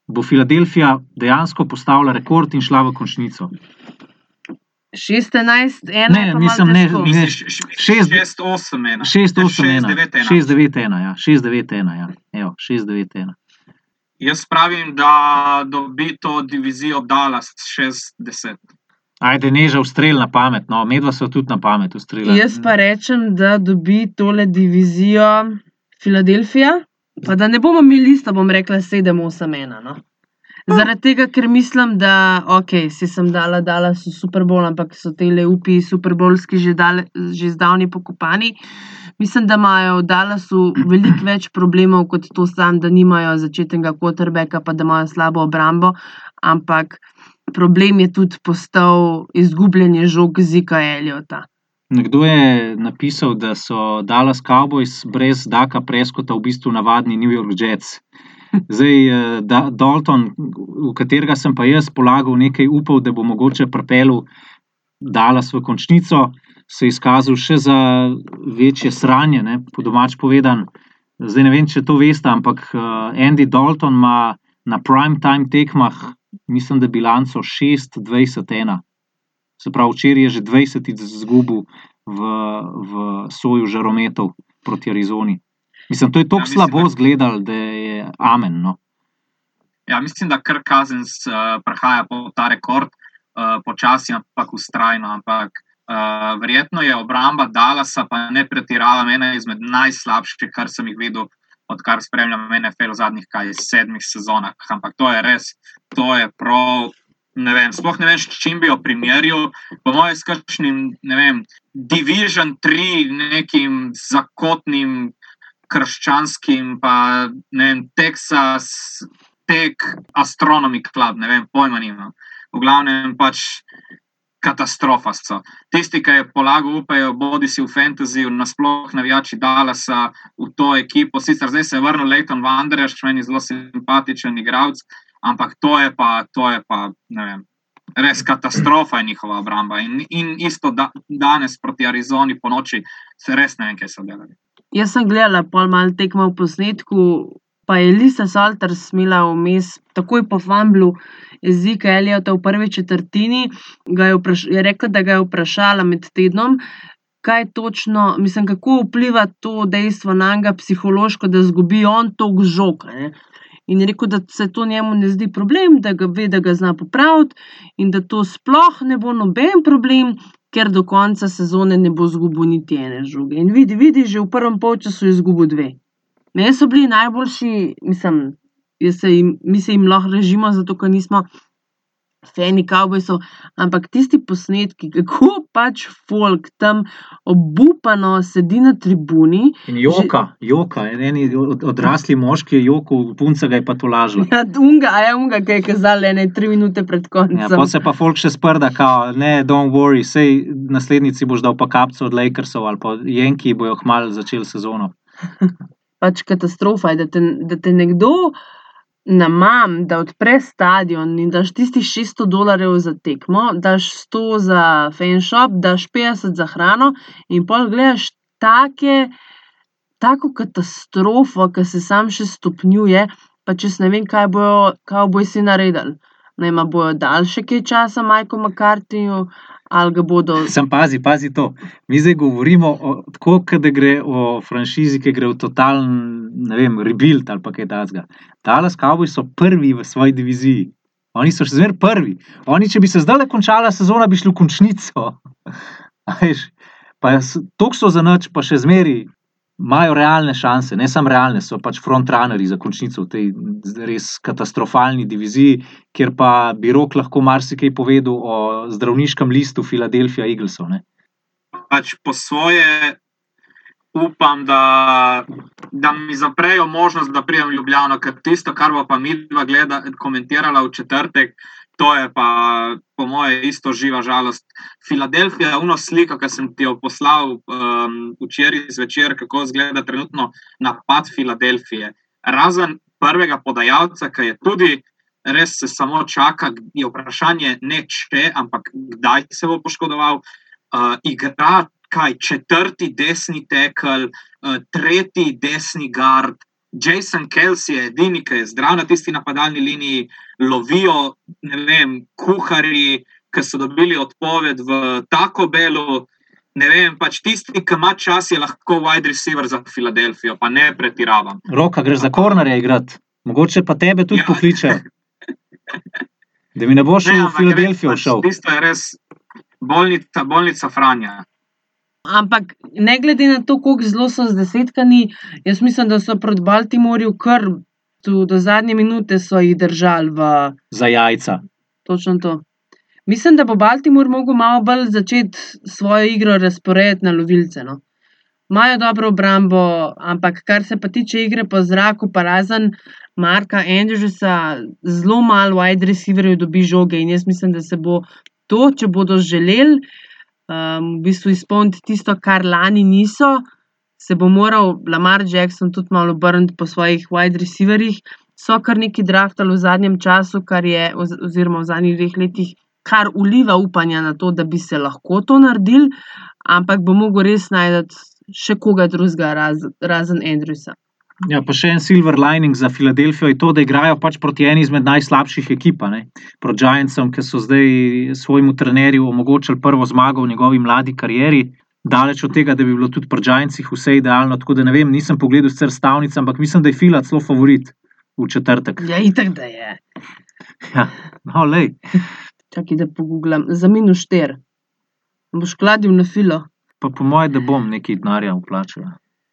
Bo Filadelfija dejansko postavila rekord in šla v končnico. 16, 1, Ne, mislim, ne, ne, šest- 6-8-1. 6-8-1. 6-9-1, ja, 6-9-1, ja. Evo, 6-9-1. Jaz pravim, da dobi to divizijo Dallas 60. Ajde, neža ustrel na pamet, no, medva so tudi na pamet ustrela. Jaz pa rečem, da dobi tole divizijo Filadelfija, pa da ne bomo mi lista, bom rekla 7-8-1. No? Zaradi tega, ker mislim, da ok, si sem dala, dala so Super Bowl, ampak so te le upi Superbolski že, dale, že zdavni pokopani. Mislim, da imajo v Dallasu veliko več problemov kot to sam, da nimajo začetnega quarterbacka, pa da imajo slabo obrambo, ampak problem je tudi postal izgubljanje žog Zika Eliota. Nekdo je napisal, da so Dallas Cowboys brez Daka Preskota v bistvu navadni New York Jets. Zdaj, eh, da, Dalton, v katerega sem pa jaz polagal nekaj upov, da bo mogoče pripeljal Dallas v končnico, se je izkazal še za večje sranje, ne, po domač povedan. Zdaj ne vem, če to veste, ampak uh, Andy Dalton ima na prime time tekmah, mislim, da bilanco 6-21. Se pravi, včeraj je že 20 izgubil v, v soju žarometov proti Arizoni. Mislim, to je tako Ja, mislim, slabo da- izgledalo, da je amen. No. Ja, mislim, da kar Kazens uh, prehaja po ta rekord, uh, počasi, ampak ustrajno. Ampak uh, verjetno je obramba Dallasa, pa ne pretiravam, ena izmed najslabših, kar sem jih videl, odkar spremljam NFL v zadnjih kaj, sedmih sezonah. Ampak to je res, to je prav. Ne vem, sploh ne vem, s čim bi jo primerjal. Po mojem, s kakšnim, ne vem, Division 3, nekim zakotnim, krščanskim, pa ne vem, Texas, tek, Astronomy Club, ne vem, pojma nimam. V glavnem pač katastrofa so. Tisti, ki je polagal, upajo, bodi si v fantasy, nasploh navijači Dallasa, v to ekipo. Sicer zdaj se je vrnil Leighton Wanderers, meni zelo simpatičen igralec, ampak to je pa, to je pa, ne vem. Res katastrofa je njihova obramba. In, in isto da, danes proti Arizoni po noči, se res ne vem, kaj so delali. Jaz sem gledala pol malo tekmo v posnetku, pa je Lisa Salters smela vmes, takoj po Famblu, jezika Eliota v prvi četrtini, ga je, je rekla, da ga je vprašala med tednom, kaj točno, mislim, kako vpliva to dejstvo na njega psihološko, da zgubi on tog žog. a ne. In je rekel, da se to njemu ne zdi problem, da ga ve, da ga zna popraviti in da to sploh ne bo noben problem, ker do konca sezone ne bo izgubil niti ene žoge. In vidi, vidi, že v prvem polčasu je izgubil dve. Meni so bili najboljši, mislim, jaz se jim, mi se jim lahko režimo, zato ker nismo fani kavbojsov, ampak tisti posnetki, kako pač folk tam obupano sedi na tribuni. In joka, joka, en od, odrasli moški je jokal, punca ga je pa to lažila. Ja, unga, a je unga, ki je kazal ne tri minute pred koncem. Ja, pa se pa folk še sprda, kao, ne, don't worry, sej naslednjici boš dal pa kapco od Lakersov ali pa Jenki bojo hmal začeli sezono. pač katastrofa je, da te, da te nekdo namam, da odpre stadion in daš tistih 600 dolarjev za tekmo, daš 100 za fanshop, daš 50 za hrano in pol gledaš take, tako katastrofo, ki se sam še stopnjuje, pa čez ne vem, kaj bojo, kaj bojo si naredili. Ne vem, a bojo dal še kaj časa Majku McCarthyju, ali ga bodo. Sem pazi, pazi to. Mi zdaj govorimo o, tako, da gre o franšizi, ki gre v totalen, ne vem, rebuild ali kaj takega. Dallas Cowboys so prvi v svoji diviziji. Oni so še zmeraj prvi. Oni, če bi se zdaj končala sezona, bi šli v končnico. To so za noč, pa še zmeri imajo realne šanse, ne samo realne, so pač frontrunnerji za končnico v tej res katastrofalni diviziji, kjer pa bi rok lahko marsikaj povedal o zdravniškem listu Filadelfija Eaglesov. Ne? Pač po svoje upam, da, da mi zaprejo možnost, da pridem v Ljubljano, ker tisto, kar bo pa mi dva gleda, komentirala v četrtek, To je pa, po mojem, isto živa žalost. Filadelfija uno sliko, ki sem ti jo poslal um, včeraj zvečer, kako izgleda trenutno napad Filadelfije. Razen prvega podajalca, ki je tudi res se samo čaka, je vprašanje ne če, ampak kdaj se bo poškodoval. Uh, igra kaj četrti desni tekel, uh, tretji desni gard, Jason Kelsey je edini, ki je zdrav na tisti napadalni liniji, lovijo vem, kuhari, ki so dobili odpoved v tako belu. Ne vem, pač tisti, ki ima čas, je lahko wide receiver za Filadelfijo, pa ne pretiravam. Roka, greš za kornerje igrati, mogoče pa tebe tudi ja. pokliče. Da mi ne boš v Filadelfijo pač šel. Tisto je res bolnica, bolnica Franja. Ampak ne glede na to, kako zelo so zdesetkani, jaz mislim, da so proti Baltimorju kar do, do zadnje minute so jih držali v. Za jajca. Točno to. Mislim, da bo Baltimor mogel malo bolj začeti svojo igro razporediti na lovilce. No. Imajo dobro obrambo, ampak kar se pa tiče igre po zraku, pa razen Marka Andrewsa, zelo malo wide receiverjev dobi žoge in jaz mislim, da se bo to, če bodo želeli um, v bistvu izpolniti tisto, kar lani niso, se bo moral Lamar Jackson tudi malo obrniti po svojih wide receiverjih. So kar neki draftali v zadnjem času, je, oziroma v zadnjih dveh letih, kar uliva upanja na to, da bi se lahko to naredili, ampak bo mogel res najti še koga drugega, raz, razen Andrewsa. Ja, pa še en silver lining za Filadelfijo je to, da igrajo pač proti eni izmed najslabših ekip, proti Giantsom, ki so zdaj svojemu trenerju omogočili prvo zmago v njegovi mladi karieri. Daleč od tega, da bi bilo tudi pri Giantsih vse idealno. Tako da ne vem, nisem pogledal vse stavnice, ampak mislim, da je Fila celo favorit v četrtek. Ja, itek da je. Ja, no, lej. Čakaj, da pogooglam. Za minus šter. Boš kladil na filo. Pa po mojem, da bom nekaj denarja vplačal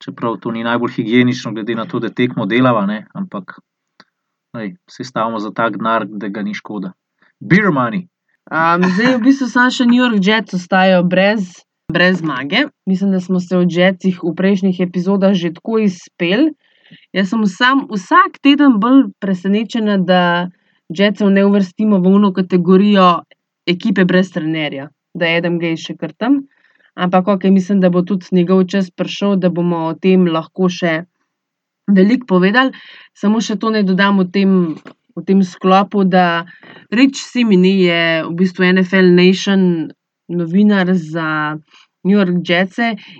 čeprav to ni najbolj higienično, glede na to, da tekmo delava, ne? ampak vse stavimo za tak denar, da ga ni škoda. Beer money. Um, zdaj, v bistvu, samo še New York Jets ostajajo brez, brez zmage. Mislim, da smo se v Jetsih v prejšnjih epizodah že tako izpel. Jaz sem sam vsak teden bolj presenečen, da Jetsov ne uvrstimo v uno kategorijo ekipe brez trenerja, da je Adam Gay še kar tam. Ampak, ok, mislim, da bo tudi njegov čas prišel, da bomo o tem lahko še veliko povedali. Samo še to naj dodam v tem, v tem sklopu, da Rich Simini je v bistvu NFL Nation novinar za New York Jets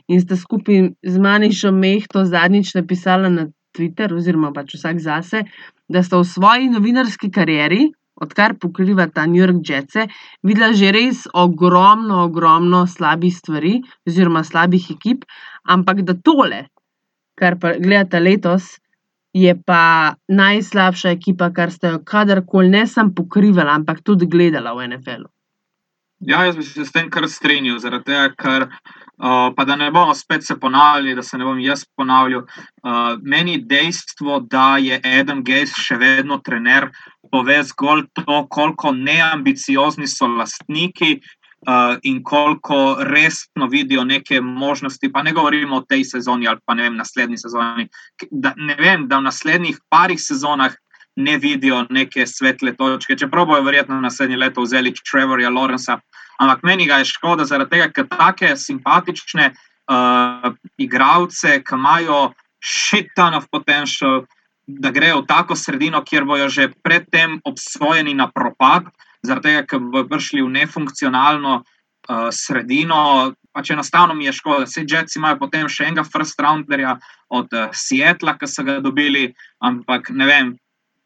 in sta skupaj z Manišo Mehto zadnjič napisala na Twitter, oziroma pač vsak zase, da sta v svoji novinarski karieri odkar pokriva ta New York Jets, videla že res ogromno, ogromno slabih stvari, oziroma slabih ekip, ampak da tole, kar pa gledate letos, je pa najslabša ekipa, kar ste jo kadarkoli ne samo pokrivali, ampak tudi gledala v NFL-u. Ja, jaz bi se s tem kar strinjal, zaradi tega, ker. Uh, pa da ne bomo spet se ponavljali, da se ne bom jaz ponavljal. Uh, meni dejstvo, da je Adam Gates še vedno trener, pove zgolj to, koliko neambiciozni so lastniki uh, in koliko resno vidijo neke možnosti. Pa ne govorimo o tej sezoni ali pa ne vem, naslednji sezoni. Da, ne vem, da v naslednjih parih sezonah ne vidijo neke svetle točke, čeprav bojo verjetno naslednje leto vzeli Trevorja Lorenza. Ampak meni ga je škoda zaradi tega, ker take simpatične uh, igralce, ki imajo shit ton of potential da grejo v tako sredino, kjer bojo že predtem obsojeni na propad, zaradi tega, ker bodo prišli v nefunkcionalno uh, sredino. Pač enostavno mi je škoda, da se Jetsi imajo potem še enega first rounderja od uh, Seattla, ki so ga dobili, ampak ne vem.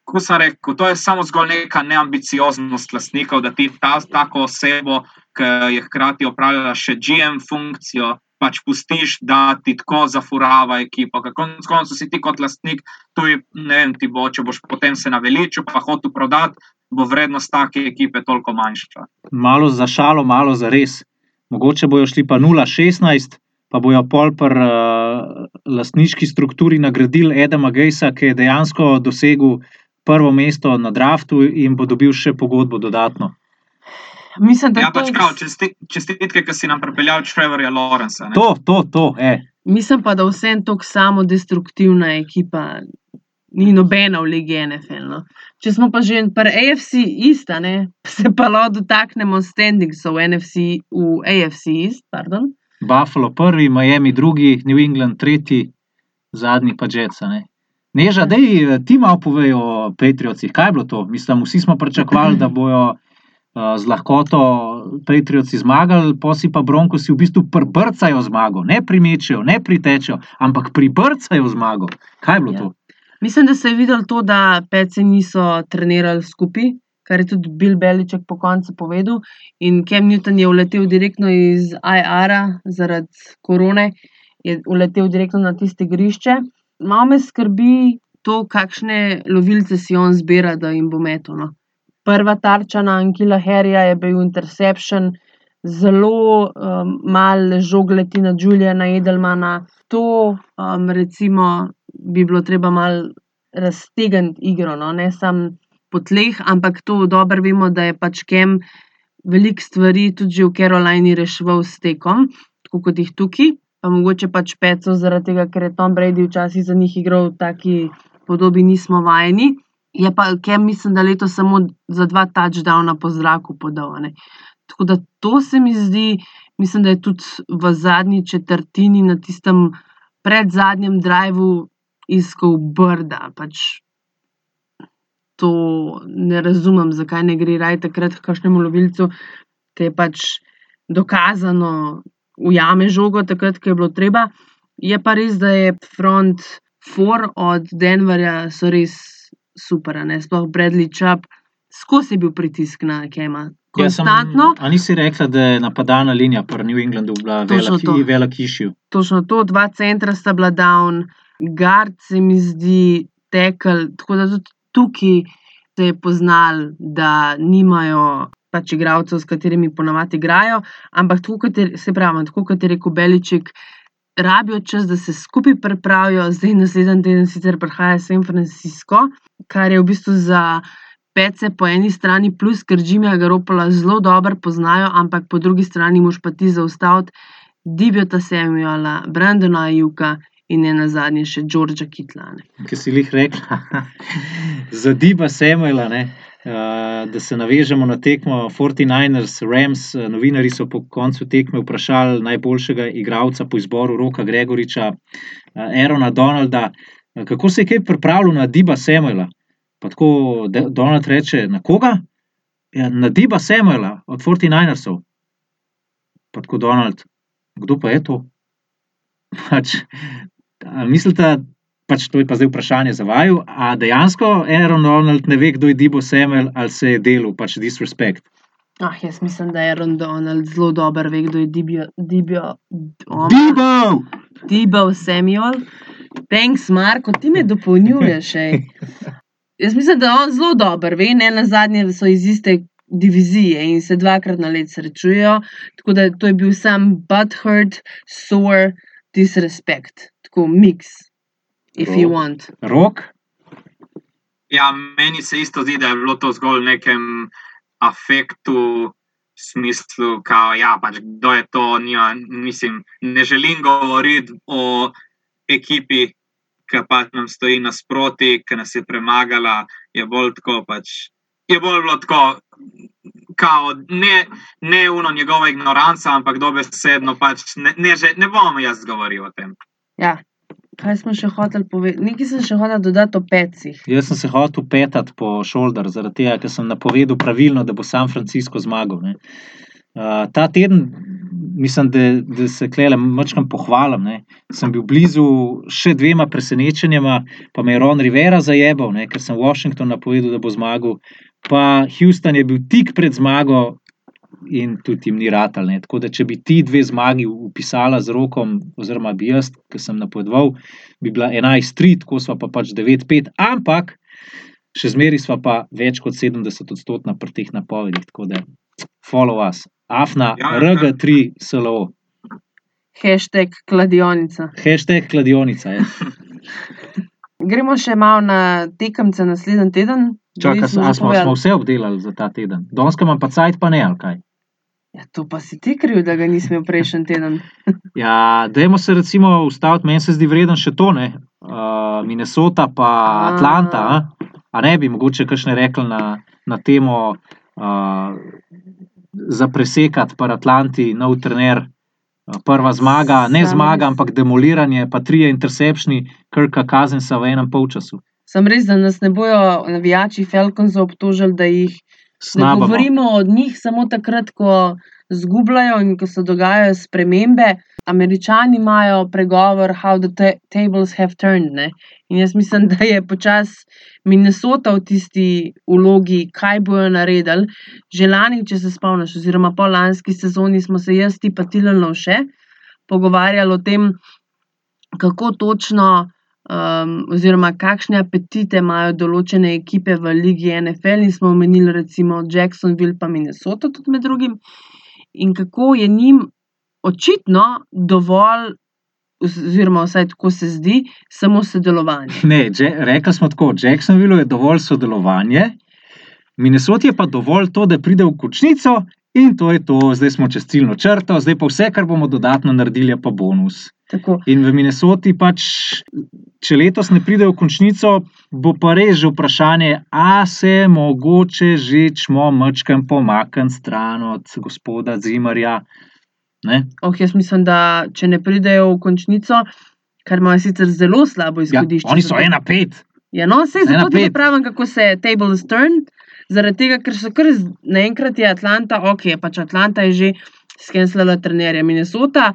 Ko sem rekel, to je samo zgolj neka neambicioznost lastnikov, da ti ta tako osebo, ki je hkrati opravljala še GM funkcijo, pač pustiš, da ti tako zafurava ekipa. Konec koncev si ti kot lastnik, tuj, ne vem, ti bo, če boš potem se naveličil, pa hotel prodati, bo vrednost take ekipe toliko manjša. Malo za šalo, malo za res. mogoče bojo šli pa 0-16, pa bojo pol pri uh, lastniški strukturi nagradili Edema Gejsa, ki je dejansko dosegel prvo mesto na draftu in bo dobil še pogodbo dodatno. Mislim, da Ja, to, pač prav, česti- čestitke, ki si nam pripeljal Trevorja Lawrensa. ne. To, to, to, e. mislim pa, da vsem tako samo destruktivna ekipa ni nobena v Ligi NFL. No. Če smo pa že pri AFC ista, ne, se pa lahko dotaknemo standingsov v NFC, v AFC East. Pardon. Buffalo prvi, Miami drugi, New England tretji, zadnji pa Ne? Neža, da ti malo povejo o Patriotih. Kaj je bilo to? Mislim, vsi smo pričakovali, da bojo uh, z lahkoto Patrioci zmagali, posi pa Broncosi v bistvu pribrcajo zmago. Ne primečejo, ne pritečejo, ampak pribrcajo zmago. Kaj je bilo Ja. to? Mislim, da se je videlo to, da peci niso trenirali skupaj, kar je tudi Bill Beliček po koncu povedal. In Cam Newton je uletel direktno iz IR-a zaradi korone, je uletel direktno na tiste igrišče. Malo me skrbi to, kakšne lovilce si on zbira, da jim bo metal. No. Prva tarča na Ankila Harryja je bil interception, zelo um, malo žog leti na Juliana Edelmana. To, um, recimo, bi bilo treba malo raztegniti igro, no? ne samo po tleh, ampak to dobro vemo, da je pač Kem veliko stvari tudi že v Carolini reševal s tekom, tako kot jih tukaj. Pa mogoče pač pecov zaradi tega, ker je Tom Brady včasih za njih igral v taki podobi, nismo vajeni. Je pa Kem, mislim, da leto samo za dva touchdowna po zraku podal. Ne? Tako da to se mi zdi, mislim, da je tudi v zadnji četrtini na tistem predzadnjem driveu iskal brda. Pač to ne razumem, zakaj ne gre raj takrat k kakšnemu lovilcu, ki je pač dokazano ujame žogo, takrat, ko je bilo treba. Je pa res, da je front four od Denverja so res super, ne sploh Bradley Chubb, skozi je bil pritisk na Kema. Konstantno. A nisi rekla, da je napadalna linija pri New Englandu bila Točno to. velika, išju? Točno to, dva centra sta bila down, gard se mi zdi tekel, tako da tudi tukaj se je poznal, da nimajo pač igralcev, s katerimi ponavadi igrajo, ampak tako kot je, se pravi, tako kot je rekel Beliček, rabijo čas, da se skupaj pripravijo, zdaj naslednji teden sicer prihaja San Francisco, kar je v bistvu za pece po eni strani plus, ker Jimmyja Garopola zelo dobro poznajo, ampak po drugi strani moš pa ti zaustaviti Dibjota Samuela, Brandona Ajuka in ne nazadnje še Georgea Kitlane. ki si jih rekla, za Diba Samuela, ne, da se navežemo na tekmo 49ers, Rams. eh, Novinari so po koncu tekme vprašali najboljšega igralca po izboru Roka Gregoriča, uh, Aerona Donalda, kako se je kaj pripravljal na Diba Samuela. Pa tako Donald reče: Na koga? Ja, na Diba Samuela od 49ersov. Pa tako Donald, kdo pa je to? Pač, mislite, pač to je pa zdaj vprašanje za vaju, a dejansko Aaron Donald ne ve, kdo je Dibo Samuel ali se je delal, pač disrespect. Ah, jaz mislim, da je Aaron Donald zelo dober, ve, kdo je Dibjo, Dibjo, Dibo! Dibo Samuel. Thanks, Marko, ti me dopolnjuješ. ej. Jaz mislim, da on zelo dober, ve, ne na zadnje so iz iste divizije in se dvakrat na let srečujejo. Tako da to je bil sam butthurt, sore, disrespect, tako mix, if you want. Rok, Ja, meni se isto zdi, da je bilo to zgolj v nekem afektu, v smislu, da ja, pač, kdo je to. Nima, mislim, ne želim govoriti o ekipi, ki pa nam stoji nasproti, ki nas je premagala. Je bolj tako, pač, je bolj bilo tako. Kao, ne, ne uno njegova ignoranca, ampak dobesedno pač ne, ne, že, ne bom jaz govoril o tem. Ja. Kaj smo še hoteli povedati? Nekaj sem še hotela dodati o pecih. jaz sem se hotel petati po shoulder, zaradi tega, ker sem napovedal pravilno, da bo San Francisco zmagal. ne. Uh, ta teden, mislim, da, da se klele mačkam pohvalim. Ne. Sem bil blizu še dvema presenečenjama, pa me je Ron Rivera zajebal, ne, ker sem Washington napovedal, da bo zmagal. Pa Houston je bil tik pred zmago in tudi jim ni ratal. Ne. Tako da, če bi ti dve zmagi upisala z rokom, oziroma bi jaz, ki sem napovedoval, bi bila 11-3, tako smo pa pač 9-5. Ampak še zmeraj smo pa več kot 70 odstotna pri teh napovedih. Tako da, follow us, afna, Ja, RG3 SLO, Hashtag kladionica. hashtag kladionica. Je. Gremo še malo na tekemce naslednji teden. Čakaj, Nismo a že smo, povedali. smo vse obdelali za ta teden. Danes imam pa cajt, pa ne, ali kaj. Ja, to pa si ti kriv, da ga nismo imeli prejšnji teden. Ja, dajmo se recimo ustaviti, meni se zdi vreden še to, ne. Uh, Minnesota pa A. Atlanta. A? a ne bi mogoče kakšne rekli na, na temo uh, za presekati par Atlanti, nov trener. Prva zmaga, ne Sam zmaga, res- ampak demoliranje, pa trije intercepšni, krka kazensa v enem polčasu. Sem res, da nas ne bojo navijači Falconsa obtožili, da jih ne Snabamo. govorimo od njih samo takrat, ko zgubljajo in ko se dogajajo spremembe. Američani imajo pregovor, how the ta tables have turned. Ne? In jaz mislim, da je počasi Minnesota v tisti vlogi, kaj bojo naredili. Že lani, če se spomniš, oziroma po lanski sezoni smo se jaz ti pa Tilalno še pogovarjali o tem, kako točno um, oziroma kakšne apetite imajo določene ekipe v ligi NFL, in smo omenili recimo Jacksonville, pa Minnesota, tudi med drugim, in kako je njim očitno dovolj, oziroma vsaj tako se zdi, samo sodelovanje. Ne, rekli smo tako, Jacksonville je dovolj sodelovanje, Minnesota je pa dovolj to, da pride v končnico in to je to, zdaj smo čez ciljno črto, zdaj pa vse, kar bomo dodatno naredili, je pa bonus. Tako, In v Minnesoti pač, če letos ne pride v končnico, bo pa res že vprašanje, a se mogoče že čmo mečkam pomakniti stran od gospoda Zimarja. Ne? oh, jaz mislim, da če ne pridejo v končnico, kar imajo sicer zelo slabo Ja, izhodišče. oni so ena pet. Ja, no, vse zato pet. pravim, kako se je table turned, zaradi tega, ker so kar naenkrat je Atlanta, ok, pač Atlanta je že skenslala trenerja Minnesota.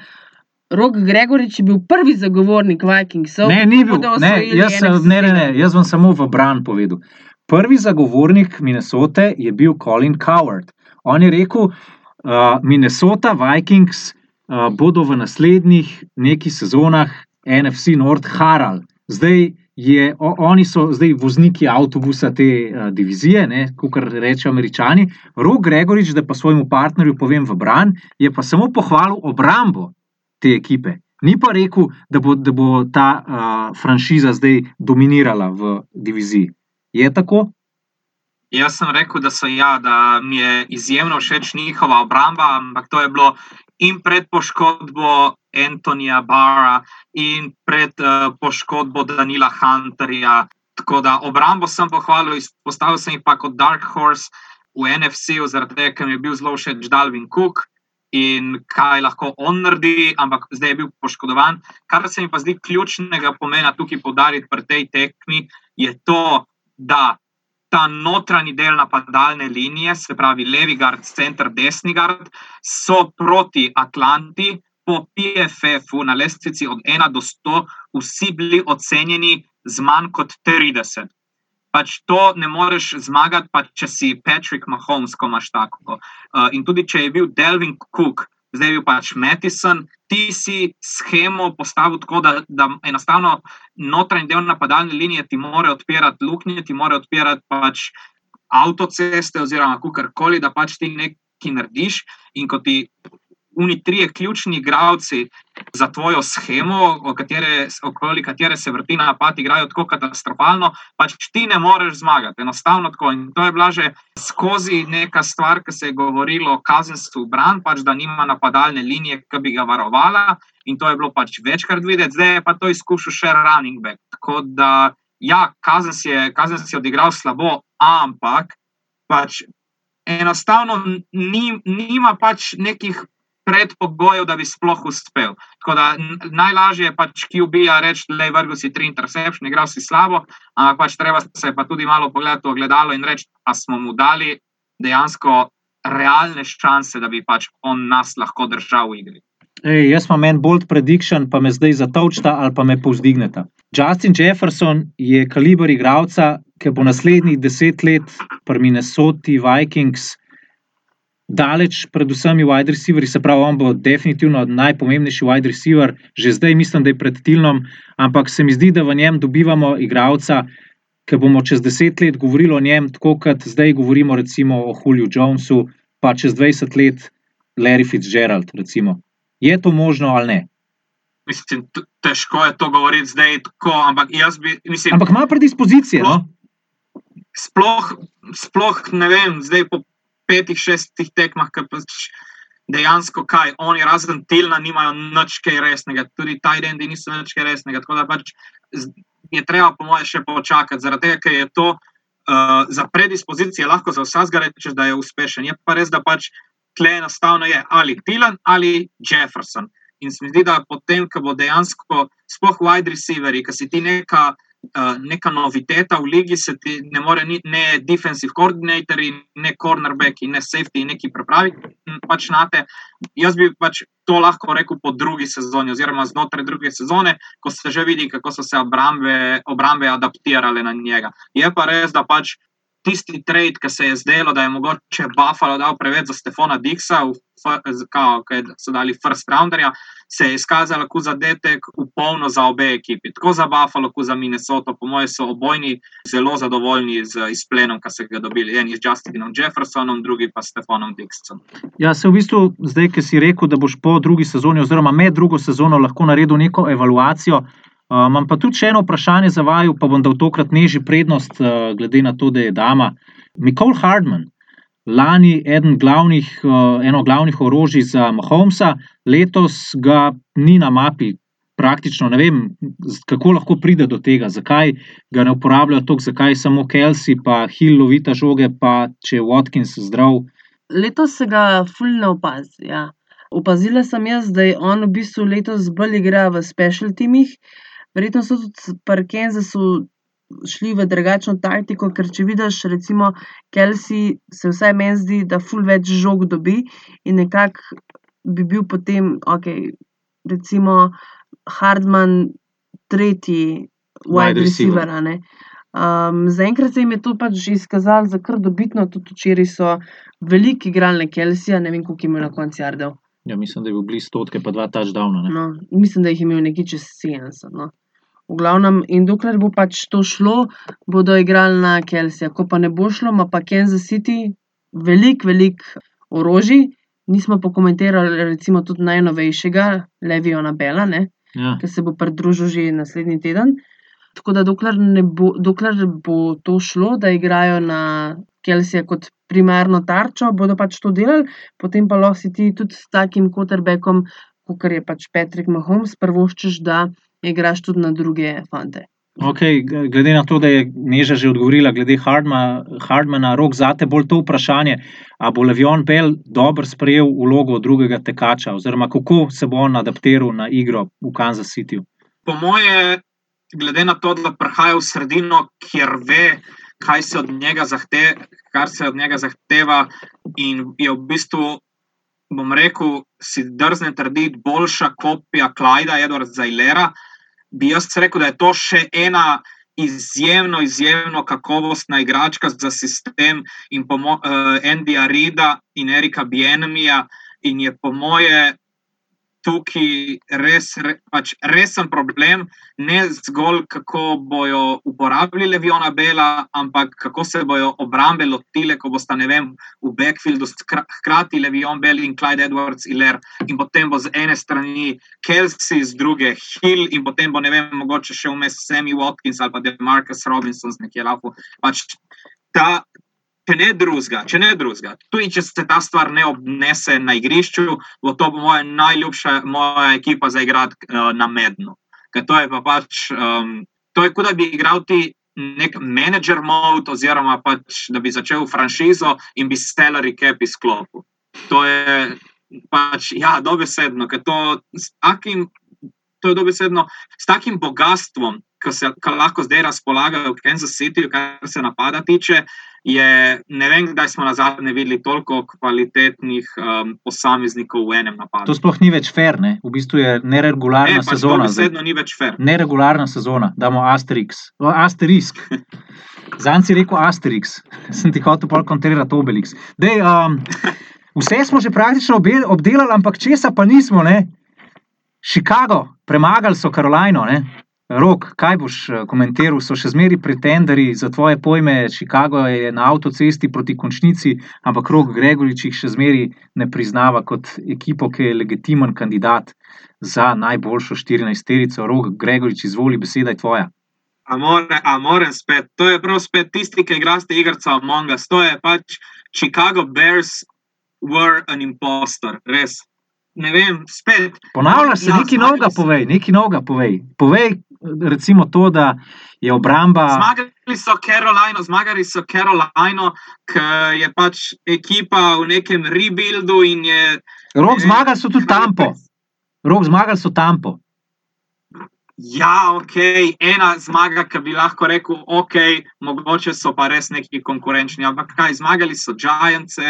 Rok Gregorič je bil prvi zagovornik Vikingsov. Ne, ni bil. Ne, jaz, ne, ne, ne, jaz vam samo v bran povedal. Prvi zagovornik Minnesote je bil Colin Coward. On je rekel, Minnesota Vikings uh, bodo v naslednjih nekaj sezonah NFC North harali. Zdaj je, o, oni so zdaj vozniki avtobusa te uh, divizije, kot rečejo američani. Rok Gregorič, da pa svojemu partnerju povem v bran, je pa samo pohvalil obrambo te ekipe. Ni pa rekel, da bo, da bo ta uh, franšiza zdaj dominirala v diviziji. Je tako? Jaz sem rekel, da, so, ja, da mi je izjemno všeč njihova obramba, ampak to je bilo in pred poškodbo Antonija Barra, in pred uh, poškodbo Danila Hunterja. Tako da obrambo sem pohvalil, izpostavil sem jih pa kot Dark Horse v NFC-u, zaradi tega, ker mi je bil zelo všeč Dalvin Cook in kaj lahko on naredi, ampak zdaj je bil poškodovan. Kar se mi pa zdi ključnega pomena tukaj poudariti pri tej tekmi, je to, da ta notranji del napadalne linije, se pravi levi gard, center, desni gard, so proti Atlanti po PFF-u na lestvici od 1 do 100 vsi bili ocenjeni z manj kot 30. Pač to ne moreš zmagati, pa če si Patrick Mahomes, ko imaš tako. Uh, in tudi če je bil Delvin Cook, zdaj je bil pač Madison, ti si schemo postavil tako, da, da enostavno notranji del napadalne linije ti more odpirati luknje, ti more odpirati pač avtoceste oziroma karkoli, da pač ti nekaj narediš. In ko ti oni trije ključni igravci za tvojo schemo, katere, okoli katere se vrti napad, igrajo tako katastrofalno, pač ti ne moreš zmagati. Enostavno tako. In to je bila že skozi neka stvar, ki se je govorilo o kazenstvu bran, pač da nima napadalne linije, ki bi ga varovala. In to je bilo pač večkrat videti, zdaj je pa to izkušal še running back. Tako da, ja, kazen si je, kazen si je odigral slabo, ampak pač enostavno ni, nima pač nekih predpogojev, da bi sploh uspel. Tako da najlažje je pač QB-ja reči, da je vrgel si tri interception, igral si slabo, ampak pač treba se pa tudi malo pogledati v ogledalo in reči, pa smo mu dali dejansko realne šanse, da bi pač on nas lahko držal v igri. Ej, jaz imam en bold prediction, pa me zdaj zatočta ali pa me povzdigneta. Justin Jefferson je kaliber igralca, ki bo naslednjih deset let pri Minnesoti Vikings daleč pred vsemi wide receiverji, se pravi, on bo definitivno najpomembnejši wide receiver, že zdaj mislim, da je pred Tilnom, ampak se mi zdi, da v njem dobivamo igralca, ki bomo čez deset let govorili o njem, tako kot zdaj govorimo recimo o Juliju Jonesu, pa čez 20 let Larry Fitzgerald. Recimo. Je to možno ali ne? Mislim, težko je to govoriti zdaj, tako, ampak jaz bi. Mislim, ampak ima predispozicije. Sploh, no? sploh, sploh ne vem, zdaj po petih, šestih tekmah, ki pač dejansko kaj. Oni, razen Tilna, nimajo nič kaj resnega, tudi Tajdendi niso nič kaj resnega. Tako da pač je treba, po mojem, še počakati, zaradi tega, ker je to. Uh, za predispozicije lahko za vsakega rečeš, da je uspešen. Je pa res, da pač tle enostavno je ali Tilan ali Jefferson. In se mi zdi, da potem, ko bo dejansko, sploh wide receiveri, ki si ti neka, uh, neka noviteta v ligi, se ti ne more ni, ne defensive coordinatorji, ne cornerbacki, ne safety, neki pripravi pač na te. Jaz bi pač to lahko rekel po drugi sezoni, oziroma znotraj druge sezone, ko se že vidi, kako so se obrambe, obrambe adaptirale na njega. Je pa res, da pač tisti trade, ki se je zdelo, da je mogoče Buffalo dal preveč za Stefana Dixa, ki so dali first rounderja, se je izkazalo kot zadetek v polno za obe ekipi. Tako za Buffalo, kot za Minnesota, po mojem, so obojni zelo zadovoljni z izplenom, ki so ga dobili. En je z Justinom Jeffersonom, drugi pa s Stefanom Dixom. Ja, se v bistvu zdaj, ki si rekel, da boš po drugi sezoni, oziroma med drugo sezono, lahko naredil neko evaluacijo. Uh, imam pa tudi še eno vprašanje za vaju, pa bom dal tokrat neži prednost, uh, glede na to, da je dama. Mikol Hardman, lani eden glavnih, uh, eno glavnih orožij za Mahomesa, letos ga ni na mapi. Praktično ne vem, kako lahko pride do tega, zakaj ga ne uporabljajo tako, zakaj samo Kelsey, pa Hill lovita žoge, pa če je Watkins zdrav. Letos se ga fulno opazi. Ja. Opazila sem jaz, da je on v bistvu letos bolj igra v specialtimih. Verjetno so tudi pri Kansasu šli v drugačno taktiko, ker če vidiš, recimo, Kelsey, se vsaj meni zdi, da ful več žog dobi in nekako bi bil potem, ok, recimo, Hardman, tretji wide receiver. Um, Zaenkrat se jim je to pač izkazalo za kar dobitno, tudi včeraj so veliki igrali na Kelsija, ne vem, koliko je na koncu jardel. Ja, mislim, da je bil blizu stotke, pa dva touchdowna. No, mislim, da jih je imel nekaj čez 70. No. V glavnem, in dokler bo pač to šlo, bodo igrali na Kelsija. Ko pa ne bo šlo, ima pa Kansas City veliko, veliko orožij. Nismo pokomentirali, recimo, tudi najnovejšega, Leviona Bela, ja. ki se bo pridružil že naslednji teden. Tako da, dokler, bo, dokler bo to šlo, da igrajo na Kelsija kot primarno tarčo, bodo pač to delali, potem pa lahko si ti tudi s takim quarterbackom, kot je pač Patrick Mahomes, prvoščeš, da igraš tudi na druge fante. Okay, glede na to, da je Neža že odgovorila, glede Hardmana, Hardmana rok za te bolj to vprašanje, ali bo Levion Bell dobro sprejel vlogo drugega tekača, oziroma kako se bo on adaptiral na igro v Kansas Cityju. Po moje, glede na to, da prihaja v sredino, kjer ve, kaj se od njega zahteva, kar se od njega zahteva, in je v bistvu, bom rekel, si drzne trditi, boljša kopija Klajda, Edwards Zailera bi jaz rekel, da je to še ena izjemno, izjemno kakovostna igračka za sistem in pomo, uh, Andyja Rida in Erika Bienemija. In je po moje tukaj res, re, pač resen problem, ne zgolj kako bodo uporabljali Leviona Bela, ampak kako se bodo obrambe lotile, ko bosta vem, v backfieldu hkrati Levion Bell in Clyde Edwards Iler, in potem bo z ene strani Kelsey, z druge Hill, in potem bo ne vem, mogoče še vmes Sammy Watkins ali pa Demarcus Robinson z nekje lafu. Pač ta, če ne drugega, če ne drugega, tudi če se ta stvar ne obnese na igrišču, bo to moja najljubša moja ekipa za igrati uh, na mednu. To je pa pač, um, to je kot da bi igral ti nek manager mode, oziroma pač, da bi začel franšizo in bi salary cap izklopil. To je pač, ja, dobesedno, ker to s takim. To je dobesedno s takim bogatstvom, ki se ki lahko zdaj razpolagajo v Kansas City, kar se napada tiče, je, ne vem, kdaj smo na zadnje videli toliko kvalitetnih um, posameznikov v enem napadu. To sploh ni več fair, ne? v bistvu je neregularna ne, pač sezona. Dobesedno ni več fair. Neregularna sezona, damo Asterix. O, Asterisk. Zanj si rekel Asterix, sem ti hotel pol kontrirati Obelix. Dej, um, vse smo že praktično obdelali, ampak česa pa nismo, ne? Chicago, premagali so Karolino, ne? Rok, kaj boš eh, komentiral? So še zmeraj pretenderi za tvoje pojme. Chicago je na avtocesti proti končnici, ampak Rok Gregorič jih še zmeraj ne priznava kot ekipo, ki je legitimen kandidat za najboljšo 14-terico. Rok Gregorič, izvoli, beseda je tvoja. Amore, spet. To je prav spet tisti, ki igraste igrico Among Us. To je pač Chicago Bears were an impostor, res. Ne vem, spet. Ponavljaš se, Ja, nekaj novega povej, nekaj novega povej. Povej, recimo, to, da je obramba. Zmagali so Carolino, zmagali so Carolino, ki je pač ekipa v nekem rebuildu je. Rok, zmagali so tudi Tampo. Rok, zmagali so Tampo. Ja, ok, ena zmaga, ki bi lahko rekel, ok, mogoče so pa res neki konkurenčni, ampak kaj, zmagali so Giants,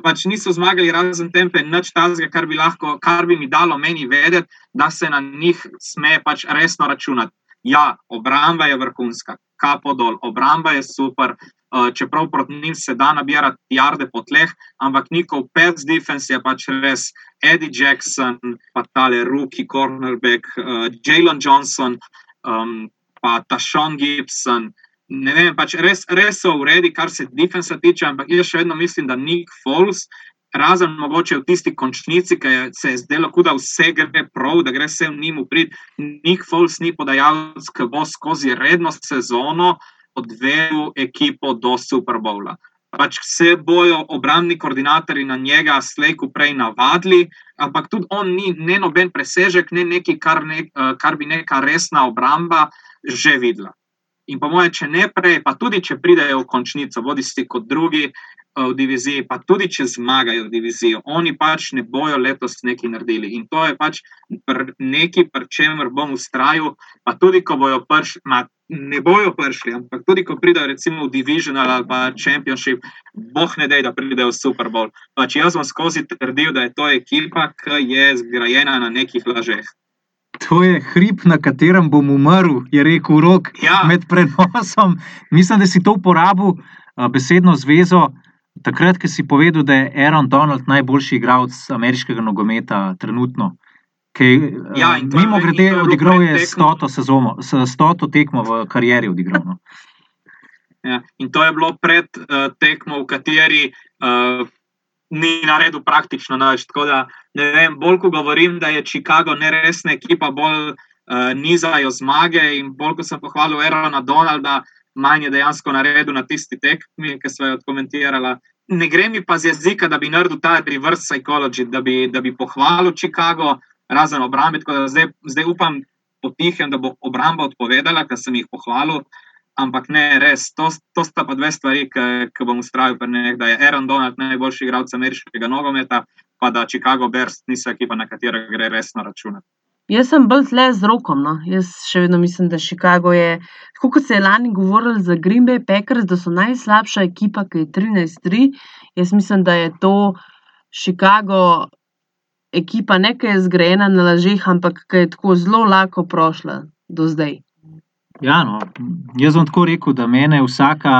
pač niso zmagali razen tempe, nič tazga, kar bi lahko, kar bi mi dalo meni vedeti, da se na njih sme pač resno računati. Ja, obramba je vrhunska, kapo dol, obramba je super, uh, čeprav proti njim se da nabirati jarde po tleh, ampak njihov pets defense je pač res Eddie Jackson, pa tale Rookie, cornerback, uh, Jalen Johnson, um, pa Tashon Gibson. Ne vem, pač res, res so uredi, kar se defensa tiče, ampak jaz še vedno mislim, da Nick Foles, razen mogoče v tisti končnici, ki se je zdelo, da vse gre prav, da gre vse v njim uprit, Nick Foles ni podajalec, ki bo skozi redno sezono odvedel ekipo do Super Bowla. Pač se bojo obrambni koordinatorji na njega slejko prej navadili, ampak tudi on ni noben presežek, ne nekaj, kar, ne, eh, kar bi neka resna obramba že videla. In po mojem, če ne prej, pa tudi če pridejo v končnico, bodi si kot drugi eh, v diviziji, pa tudi če zmagajo v diviziji, oni pač ne bojo letos nekaj naredili. In to je pač pr- nekaj, pri čemer bom ustrajal, pa tudi ko bojo prišli, ma, ne bojo prišli, ampak tudi ko pridejo recimo v Divisional ali pa Championship, boh ne dej, da pridejo v Super Bowl. Pač jaz bom skozi trdil, da je to ekipa, ki je zgrajena na nekih lažeh. To je hrib, na katerem bom umrl, je rekel Rok Ja. med prenosom. Mislim, da si to uporabil, a, besedno zvezo, takrat, ko si povedal, da je Aaron Donald najboljši igralec ameriškega nogometa trenutno. Ki, Ja, in to je- mimo grede, je odigral je stoto, sezono, stoto tekmo v karieri. Odigral, no. Ja. In to je bilo pred uh, tekmo, v kateri uh, ni naredil praktično nič. Tako da, ne vem, bolj ko govorim, da je Chicago neresna ekipa, bolj uh, nizajo zmage in bolj ko sem pohvalil Erona Donalda, manj je dejansko naredil na tisti tekmi, ki so jo komentirala. Ne gre mi pa z jezika, da bi naredil ta reverse psychology, da bi, da bi pohvalil Chicago, razen obrambe. Tako da zdaj, zdaj upam potihem, da bo obramba odpovedala, ker sem jih pohvalil. Ampak ne, res, to, to sta pa dve stvari, ki bom ustrajal pri njih, da je Aaron Donald najboljši igralec ameriškega nogometa, pa da Chicago Bears niso ekipa, na katero gre resno računati. Jaz sem bolj tle z rokom. No. Jaz še vedno mislim, da Chicago je, tako kot se je lani govorili za Green Bay Packers, da so najslabša ekipa, ki je 13-3. Jaz mislim, da je to Chicago ekipa, ne ki je zgrajena na lažeh, ampak ki je tako zelo lahko prošla do zdaj. Ja, no, jaz bom tako rekel, da mene vsaka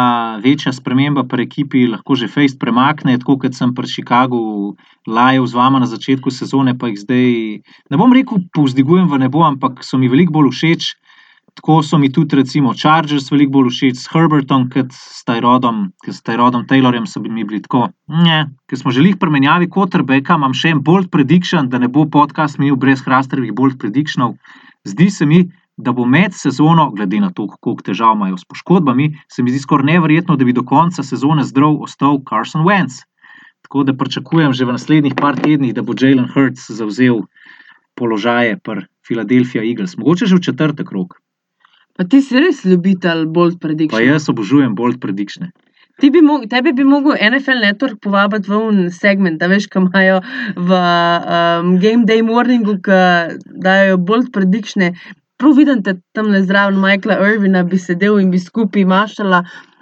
večja sprememba pri ekipi lahko že fejst premakne, tako kot sem pri Chicagu lajal z vama na začetku sezone, pa jih zdaj ne bom rekel, povzdigujem v nebo, ampak so mi veliko bolj všeč. Tako so mi tudi, recimo, Chargers veliko bolj všeč s Herbertom, kot s Tyrodom, kot s Tyrodom Taylorjem so mi bili tako. Ne, ker smo želeli premenjavi quarterbacka, imam še en bold prediction, da ne bo podcast minil brez hrastrevih bold predictionov. Zdi se mi, da bo med sezono, glede na to, koliko težav imajo s poškodbami, se mi zdi skoraj neverjetno, da bi do konca sezone zdrav ostal Carson Wentz. Tako da pričakujem že v naslednjih par tednih, da bo Jalen Hurts zavzel položaje pri Philadelphia Eagles, mogoče že v četrtek rok. Pa ti si res ljubitelj bolj Pa prediction. jaz obožujem bold prediction. Ti bi mog, tebi bi mogel NFL Network povabiti v un segment, da veš, kaj imajo v um, Game Day Morningu, ki dajo bolj predikšne. Prav vidim te tam le zraven Michaela Irvina, bi sedel in bi skupaj mašala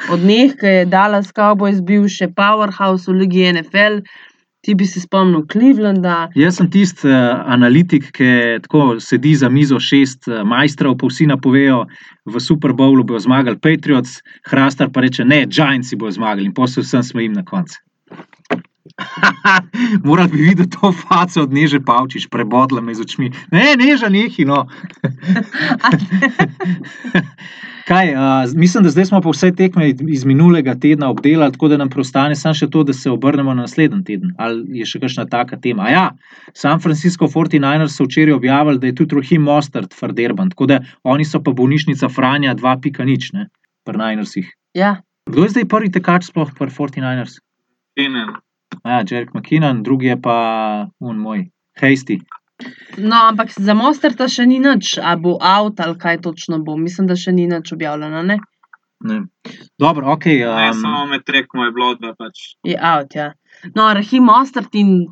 od njih, ki je Dallas Cowboys bil še powerhouse v ligi NFL. Ti bi se spomnil Clevelanda. Jaz sem tisti uh, analitik, ki tako sedi za mizo šest uh, majstrov, pa vsi napovejo, v Super Bowlu bojo zmagali Patriots, Hrastar pa reče: ne, Giantsi bojo zmagali in posel vsem smejim na koncu. Moral bi videti to faco od Neže Pavčič, prebodla me z očmi. Ne, Neža, nehi, no. Kaj, uh, mislim, da zdaj smo pa vse tekme iz minulega tedna obdelali, tako da nam preostane samo še to, da se obrnemo na naslednji teden. Ali je še kakšna taka tema? A ja, San Francisco 49ers so včeraj objavili, da je tudi Rohim Mostard, Farderban, tako da oni so pa bolnišnica Franja 2.0, ne, pri Ninersih. Ja, Kdo je zdaj prvi tekač sploh pri 49ers? Keenan. Ja, Jerek McKinnon, drugi je pa un moj, Hasty. no, ampak za Mosterta še ni nič, a bo avt ali kaj točno bo. Mislim, da še ni nič objavljeno, ne? Ne. Dobro, ok. Ne, Um, samo med tekmo je bilo, da pač. Je avt, ja. No, Rahim Mostert in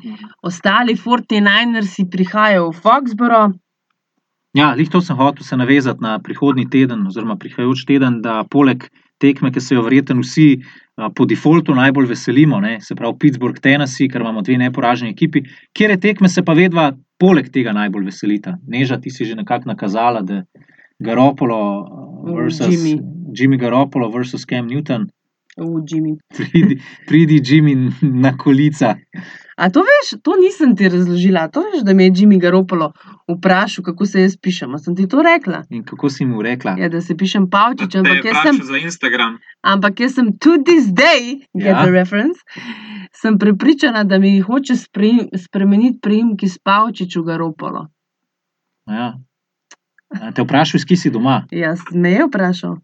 ostali 49ersi prihajajo v Foxboro. Ja, lih to sem hotel se navezati na prihodni teden, oziroma prihajajoč teden, da poleg tekme, ki se jo verjetno vsi po defaultu najbolj veselimo, ne, se pravi Pittsburgh, Tennessee, ker imamo dve neporaženi ekipi, kjer je tekme se pa vedva poleg tega najbolj veselita. Neža, ti si že nekako nakazala, da Garopolo versus Jimmy. Jimmy Garopolo versus Cam Newton, V Jimmy. pridi, pridi Jimmy na kolica. A to veš, to nisem ti razložila. To veš, da me je Jimmy Garopolo vprašal, kako se jaz pišem. A sem ti to rekla? In kako si mu rekla? Ja, da se pišem Pavčič, ampak jaz sem, za Instagram. ampak jaz sem to this day, get Ja. the reference, sem prepričana, da mi hoče sprejim, spremeniti priimki s Pavčič v Garopolo. Ja. Te vprašal, iz kje si doma? Jaz me je vprašal.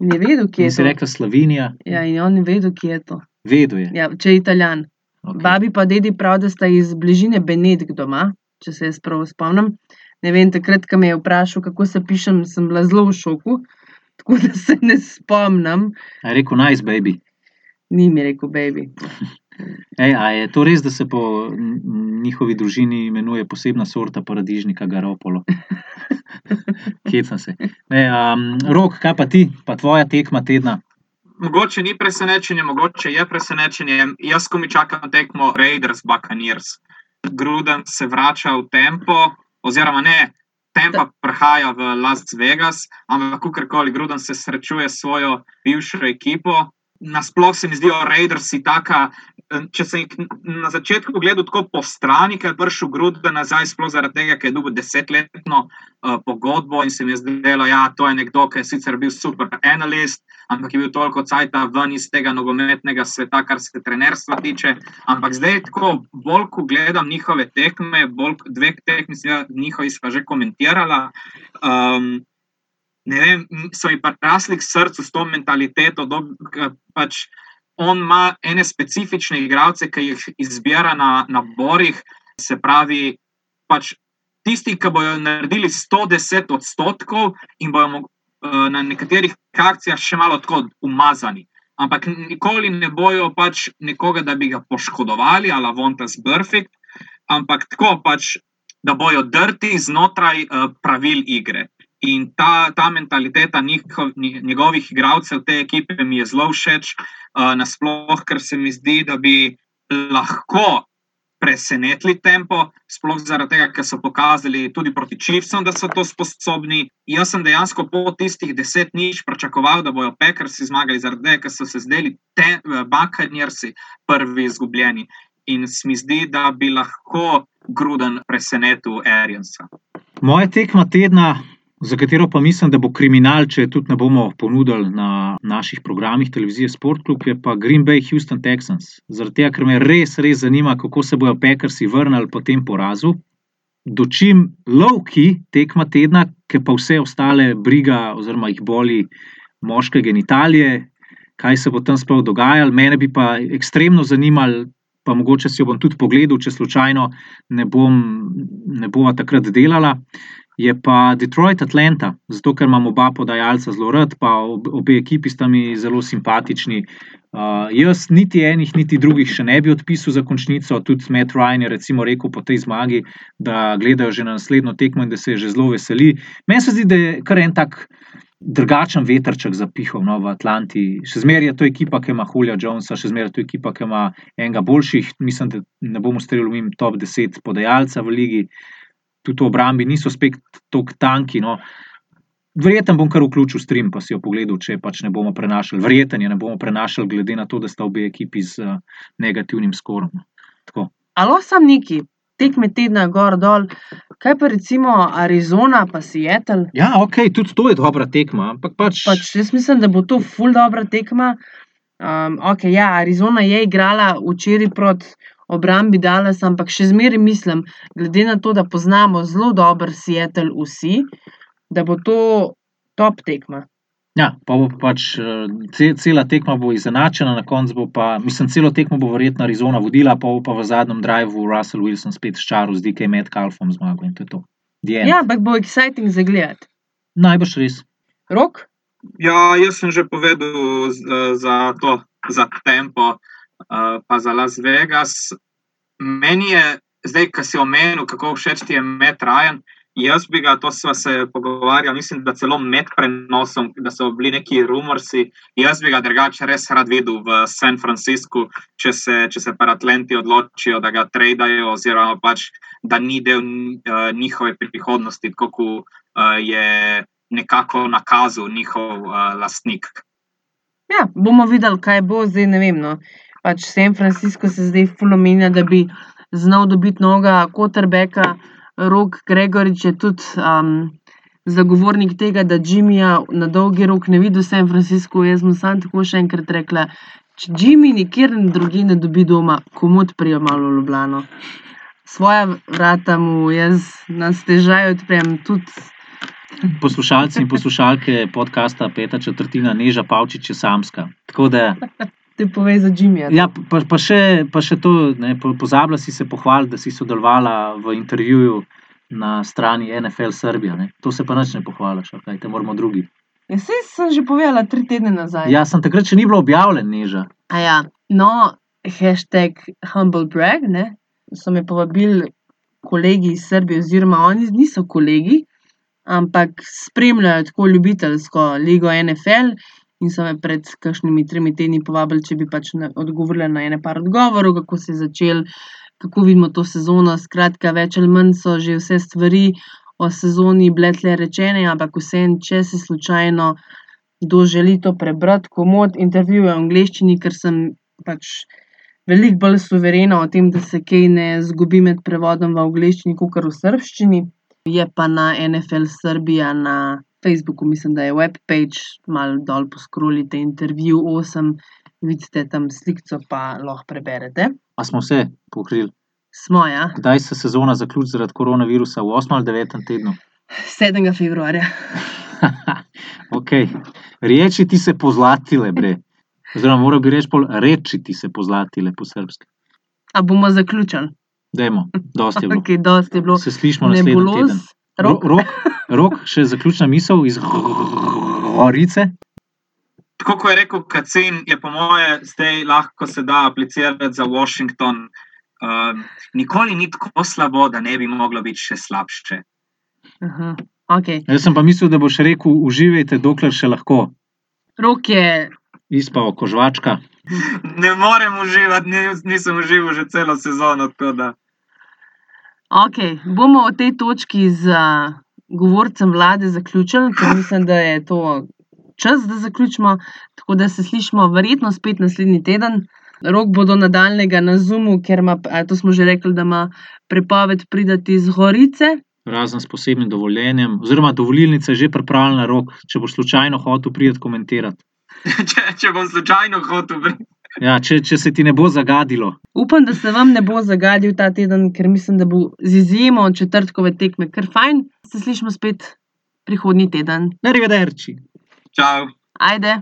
In je vedel, kje In je si to. rekla Slovenija, Ja, in on je vedel, kje je to. vedel je. Ja, če je italijan. Okay. Babi pa dedi prav, da sta iz bližine Benedikt doma, če se jaz prav spomnim. Ne vem, takrat, ko me je vprašal, kako se pišem, sem bila zelo v šoku, tako da se ne spomnim. A je rekel, nice, baby. Ni mi rekel, baby. Ej, a je to res, da se po njihovi družini imenuje posebna sorta paradižnika Garopolo? Kecam se. Ne, um, Rok, kaj pa ti, pa tvoja tekma tedna? Mogoče ni presenečenje, mogoče je presenečenje. Jaz, ko mi čakam tekmo Raiders, Buccaneers, Gruden se vrača v tempo, oziroma ne, tempo prihaja v Las Vegas, ampak kakorkoli Gruden se srečuje s svojo bivšo ekipo. Nasploh se mi zdijo Raidersi taka. Če sem jih na začetku gledal tako po strani, ker je prišel Gruden nazaj, sploh zaradi tega, ker je dobil desetletno uh, pogodbo in se mi je zdelo, da ja, to je nekdo, ki je sicer bil super analist, ampak je bil toliko cajta ven iz tega nogometnega sveta, kar se trenerstva tiče. Ampak zdaj, tako bolj, ko gledam njihove tekme, bolj dve tekmi, njihovi sva že komentirala. Um, vem, so mi pa rasli k srcu s to mentaliteto, da pač on ima ene specifične igralce, ki jih izbira na, na borih, se pravi, pač tisti, ki bodo naredili 110 odstotkov in bodo mo- eh, na nekaterih akcijah še malo tako umazani. Ampak nikoli ne bojo pač nekoga, da bi ga poškodovali, ali Vontas Perfect, ampak tako pač, da bojo drti znotraj uh, pravil igre. In ta, ta mentaliteta njihov, nji- njegovih igralcev, te ekipe, mi je zelo všeč, uh, nasploh, ker se mi zdi, da bi lahko presenetili tempo, sploh zaradi tega, ker so pokazali tudi proti Chiefsom, da so to sposobni. Jaz sem dejansko po tistih deset nič pričakoval, da bodo Packersi zmagali, zaradi tega, ker so se zdeli te Buccaneersi prvi izgubljeni. In se mi zdi, da bi lahko Gruden presenetil Ariansa. Moja tekma tedna, za katero pa mislim, da bo kriminal, če je tudi ne bomo ponudili na naših programih televizije Sport Club, je pa Green Bay Houston Texans. Zaradi tega, ker me res, res zanima, kako se bodo Packersi vrnili po tem porazu. Dočim lovki tekma tedna, ki pa vse ostale briga, oziroma jih boli moške genitalije, kaj se bo tam sploh dogajalo. Mene bi pa ekstremno zanimalo, pa mogoče si jo bom tudi pogledal, če slučajno ne, bom, ne bova takrat delala. Je pa Detroit Atlanta, zato ker imam oba podajalca zelo rad, pa ob, obe ekipi sta mi zelo simpatični. Uh, jaz niti enih, niti drugih še ne bi odpisal za končnico. Tudi Matt Ryan je rekel po tej zmagi, da gledajo že na naslednjo tekmo in da se je že zelo veseli. Meni se zdi, da je kar en tak drugačen veterček zapihal no, v Atlanti. Še zmeraj je to ekipa, ki ima Hulja Jonesa, še zmeraj je to ekipa, ki ima enega boljših, mislim, da ne bomo strelili mimo top 10 podajalca v ligi. Tudi v obrambi niso spet tako tanki. No. Verjetno bom kar vključil stream, pa si jo pogledal, če pač ne bomo prenašali. Verjetno je ne bomo prenašali, glede na to, da sta obe ekipi z uh, negativnim skorom. no. Tako. Alo, sam neki. tekme tedna gor dol. Kaj pa recimo Arizona, pa Seattle? Ja, ok, tudi to je dobra tekma, ampak pač. Pač jaz mislim, da bo to ful dobra tekma. Um, ok, ja, Arizona je igrala včeraj proti obrambi Dallas, ampak še zmeraj mislim, glede na to, da poznamo zelo dobro Seattle vsi, da bo to top tekma. Ja, pa bo pač eh, ce, cela tekma bo izenačena, na koncu bo pa, mislim, celo tekmo bo verjetno Arizona vodila, pa bo pa v zadnjem drivu Russell Wilson spet ščaril z DK Metcalfom zmago in to je to. Ja, ampak bo exciting za gledati. Najbrž res. Rok? Ja, jaz sem že povedal eh, za to, za tempo, pa za Las Vegas. Meni je zdaj, ki si omenil, kako všeč ti je Matt Ryan. Jaz bi ga, to smo se pogovarjali, mislim, da celo med prenosom, da so bili neki rumorsi. Jaz bi ga drugače res rad videl v San Franciscu, če se, če se pa Atlanti odločijo, da ga tradajo, oziroma pač, da ni del uh, njihove prihodnosti, kot uh, je nekako nakazal njihov uh, lastnik. Ja, bomo videli, kaj bo zdaj. Ne vem. No. Pač San Francisco se zdaj fulomenja, da bi znal dobiti noga Koterbeka. Rok Gregorič je tudi um, zagovornik tega, da Jimmyja na dolgi rok ne vidi v San Franciscu. Jaz sem sam tako še enkrat rekla, če Jimmy nikjer drugje ne dobi doma, komu odprijo malo v Ljubljano. Svoja vrata mu jaz na stežaj odprem tudi. Poslušalci in poslušalke podcasta Peta četrtina Neža Pavčič je samska. Tako da, Te povej za Jimmyja. ja, pa, pa, še, pa še to, ne, po- pozabila si se pohvaliti, da si sodelovala v intervjuju na strani NFL Srbija. Ne. To se pa nič ne pohvališ, kaj te moramo drugi. Ja, saj sem že povedala tri tedne nazaj. Ja, sem takrat še ni bilo objavljen, Neža. A ja, no, hashtag humble brag, ne, so me povabili kolegi iz Srbije, oziroma oni niso kolegi, ampak spremljajo tako ljubiteljsko ligo NFL in so me pred kakšnimi tremi tedni povabili, če bi pač odgovorila na ene par odgovorov, kako se je začel, kako vidimo to sezono. Skratka, več ali manj so že vse stvari o sezoni bile tle rečene, ampak vseeno, če se slučajno kdo želi to prebrati, komod intervju v angleščini, ker sem pač veliko bolj suverena o tem, da se kaj ne zgubi med prevodom v angleščini, kot v srbščini. Je pa na NFL Srbija na Facebooku, mislim, da je webpage, malo dol poskrolite intervju 8, vidite tam slikco, pa lahko preberete. A smo vse pokrili? Smo, ja, Kdaj se sezona zaključi zaradi koronavirusa? V 8 ali 9 tednu? 7. februarja. ok. Riječi ti se pozlatile, bre. Oziroma, moral bi reči, pol reči ti se pozlatile po srpski. A bomo zaključili? Dajmo, dosti je bilo. Ok, dosti je bilo. Se slišimo naslednji teden. Rok. Rok, rok, še zaključna misel iz Gorice. Tako kot je rekel Kacin, je po moje zdaj lahko se da aplicirati za Washington. Um, nikoli ni tako slabo, da ne bi moglo biti še slabše. Aha, Okay. Jaz sem pa mislil, da boš rekel, uživajte, dokler še lahko. Rok je Izpao kožvačka. Ne morem uživati, ni- nisem užival že celo sezono. da. Ok, bomo o tej točki z uh, govorcem vlade zaključili, ker mislim, da je to čas, da zaključimo. Tako da se slišimo verjetno spet naslednji teden. Rok bo do nadaljnega na Zoomu, ker ima, to smo že rekli, da ima prepoved pridati iz Gorice. Razen s posebnim dovoljenjem, oziroma dovolilnica je že pripravljena rok, če boš slučajno hotel priti komentirati. če, če bom slučajno hotel vrniti. Ja, če, če se ti ne bo zagadilo. Upam, da se vam ne bo zagadil ta teden, ker mislim, da bo z izjemo od četrtkove tekme kar fajn. Se slišimo spet prihodnji teden. Arrivederci. Čau. Ajde!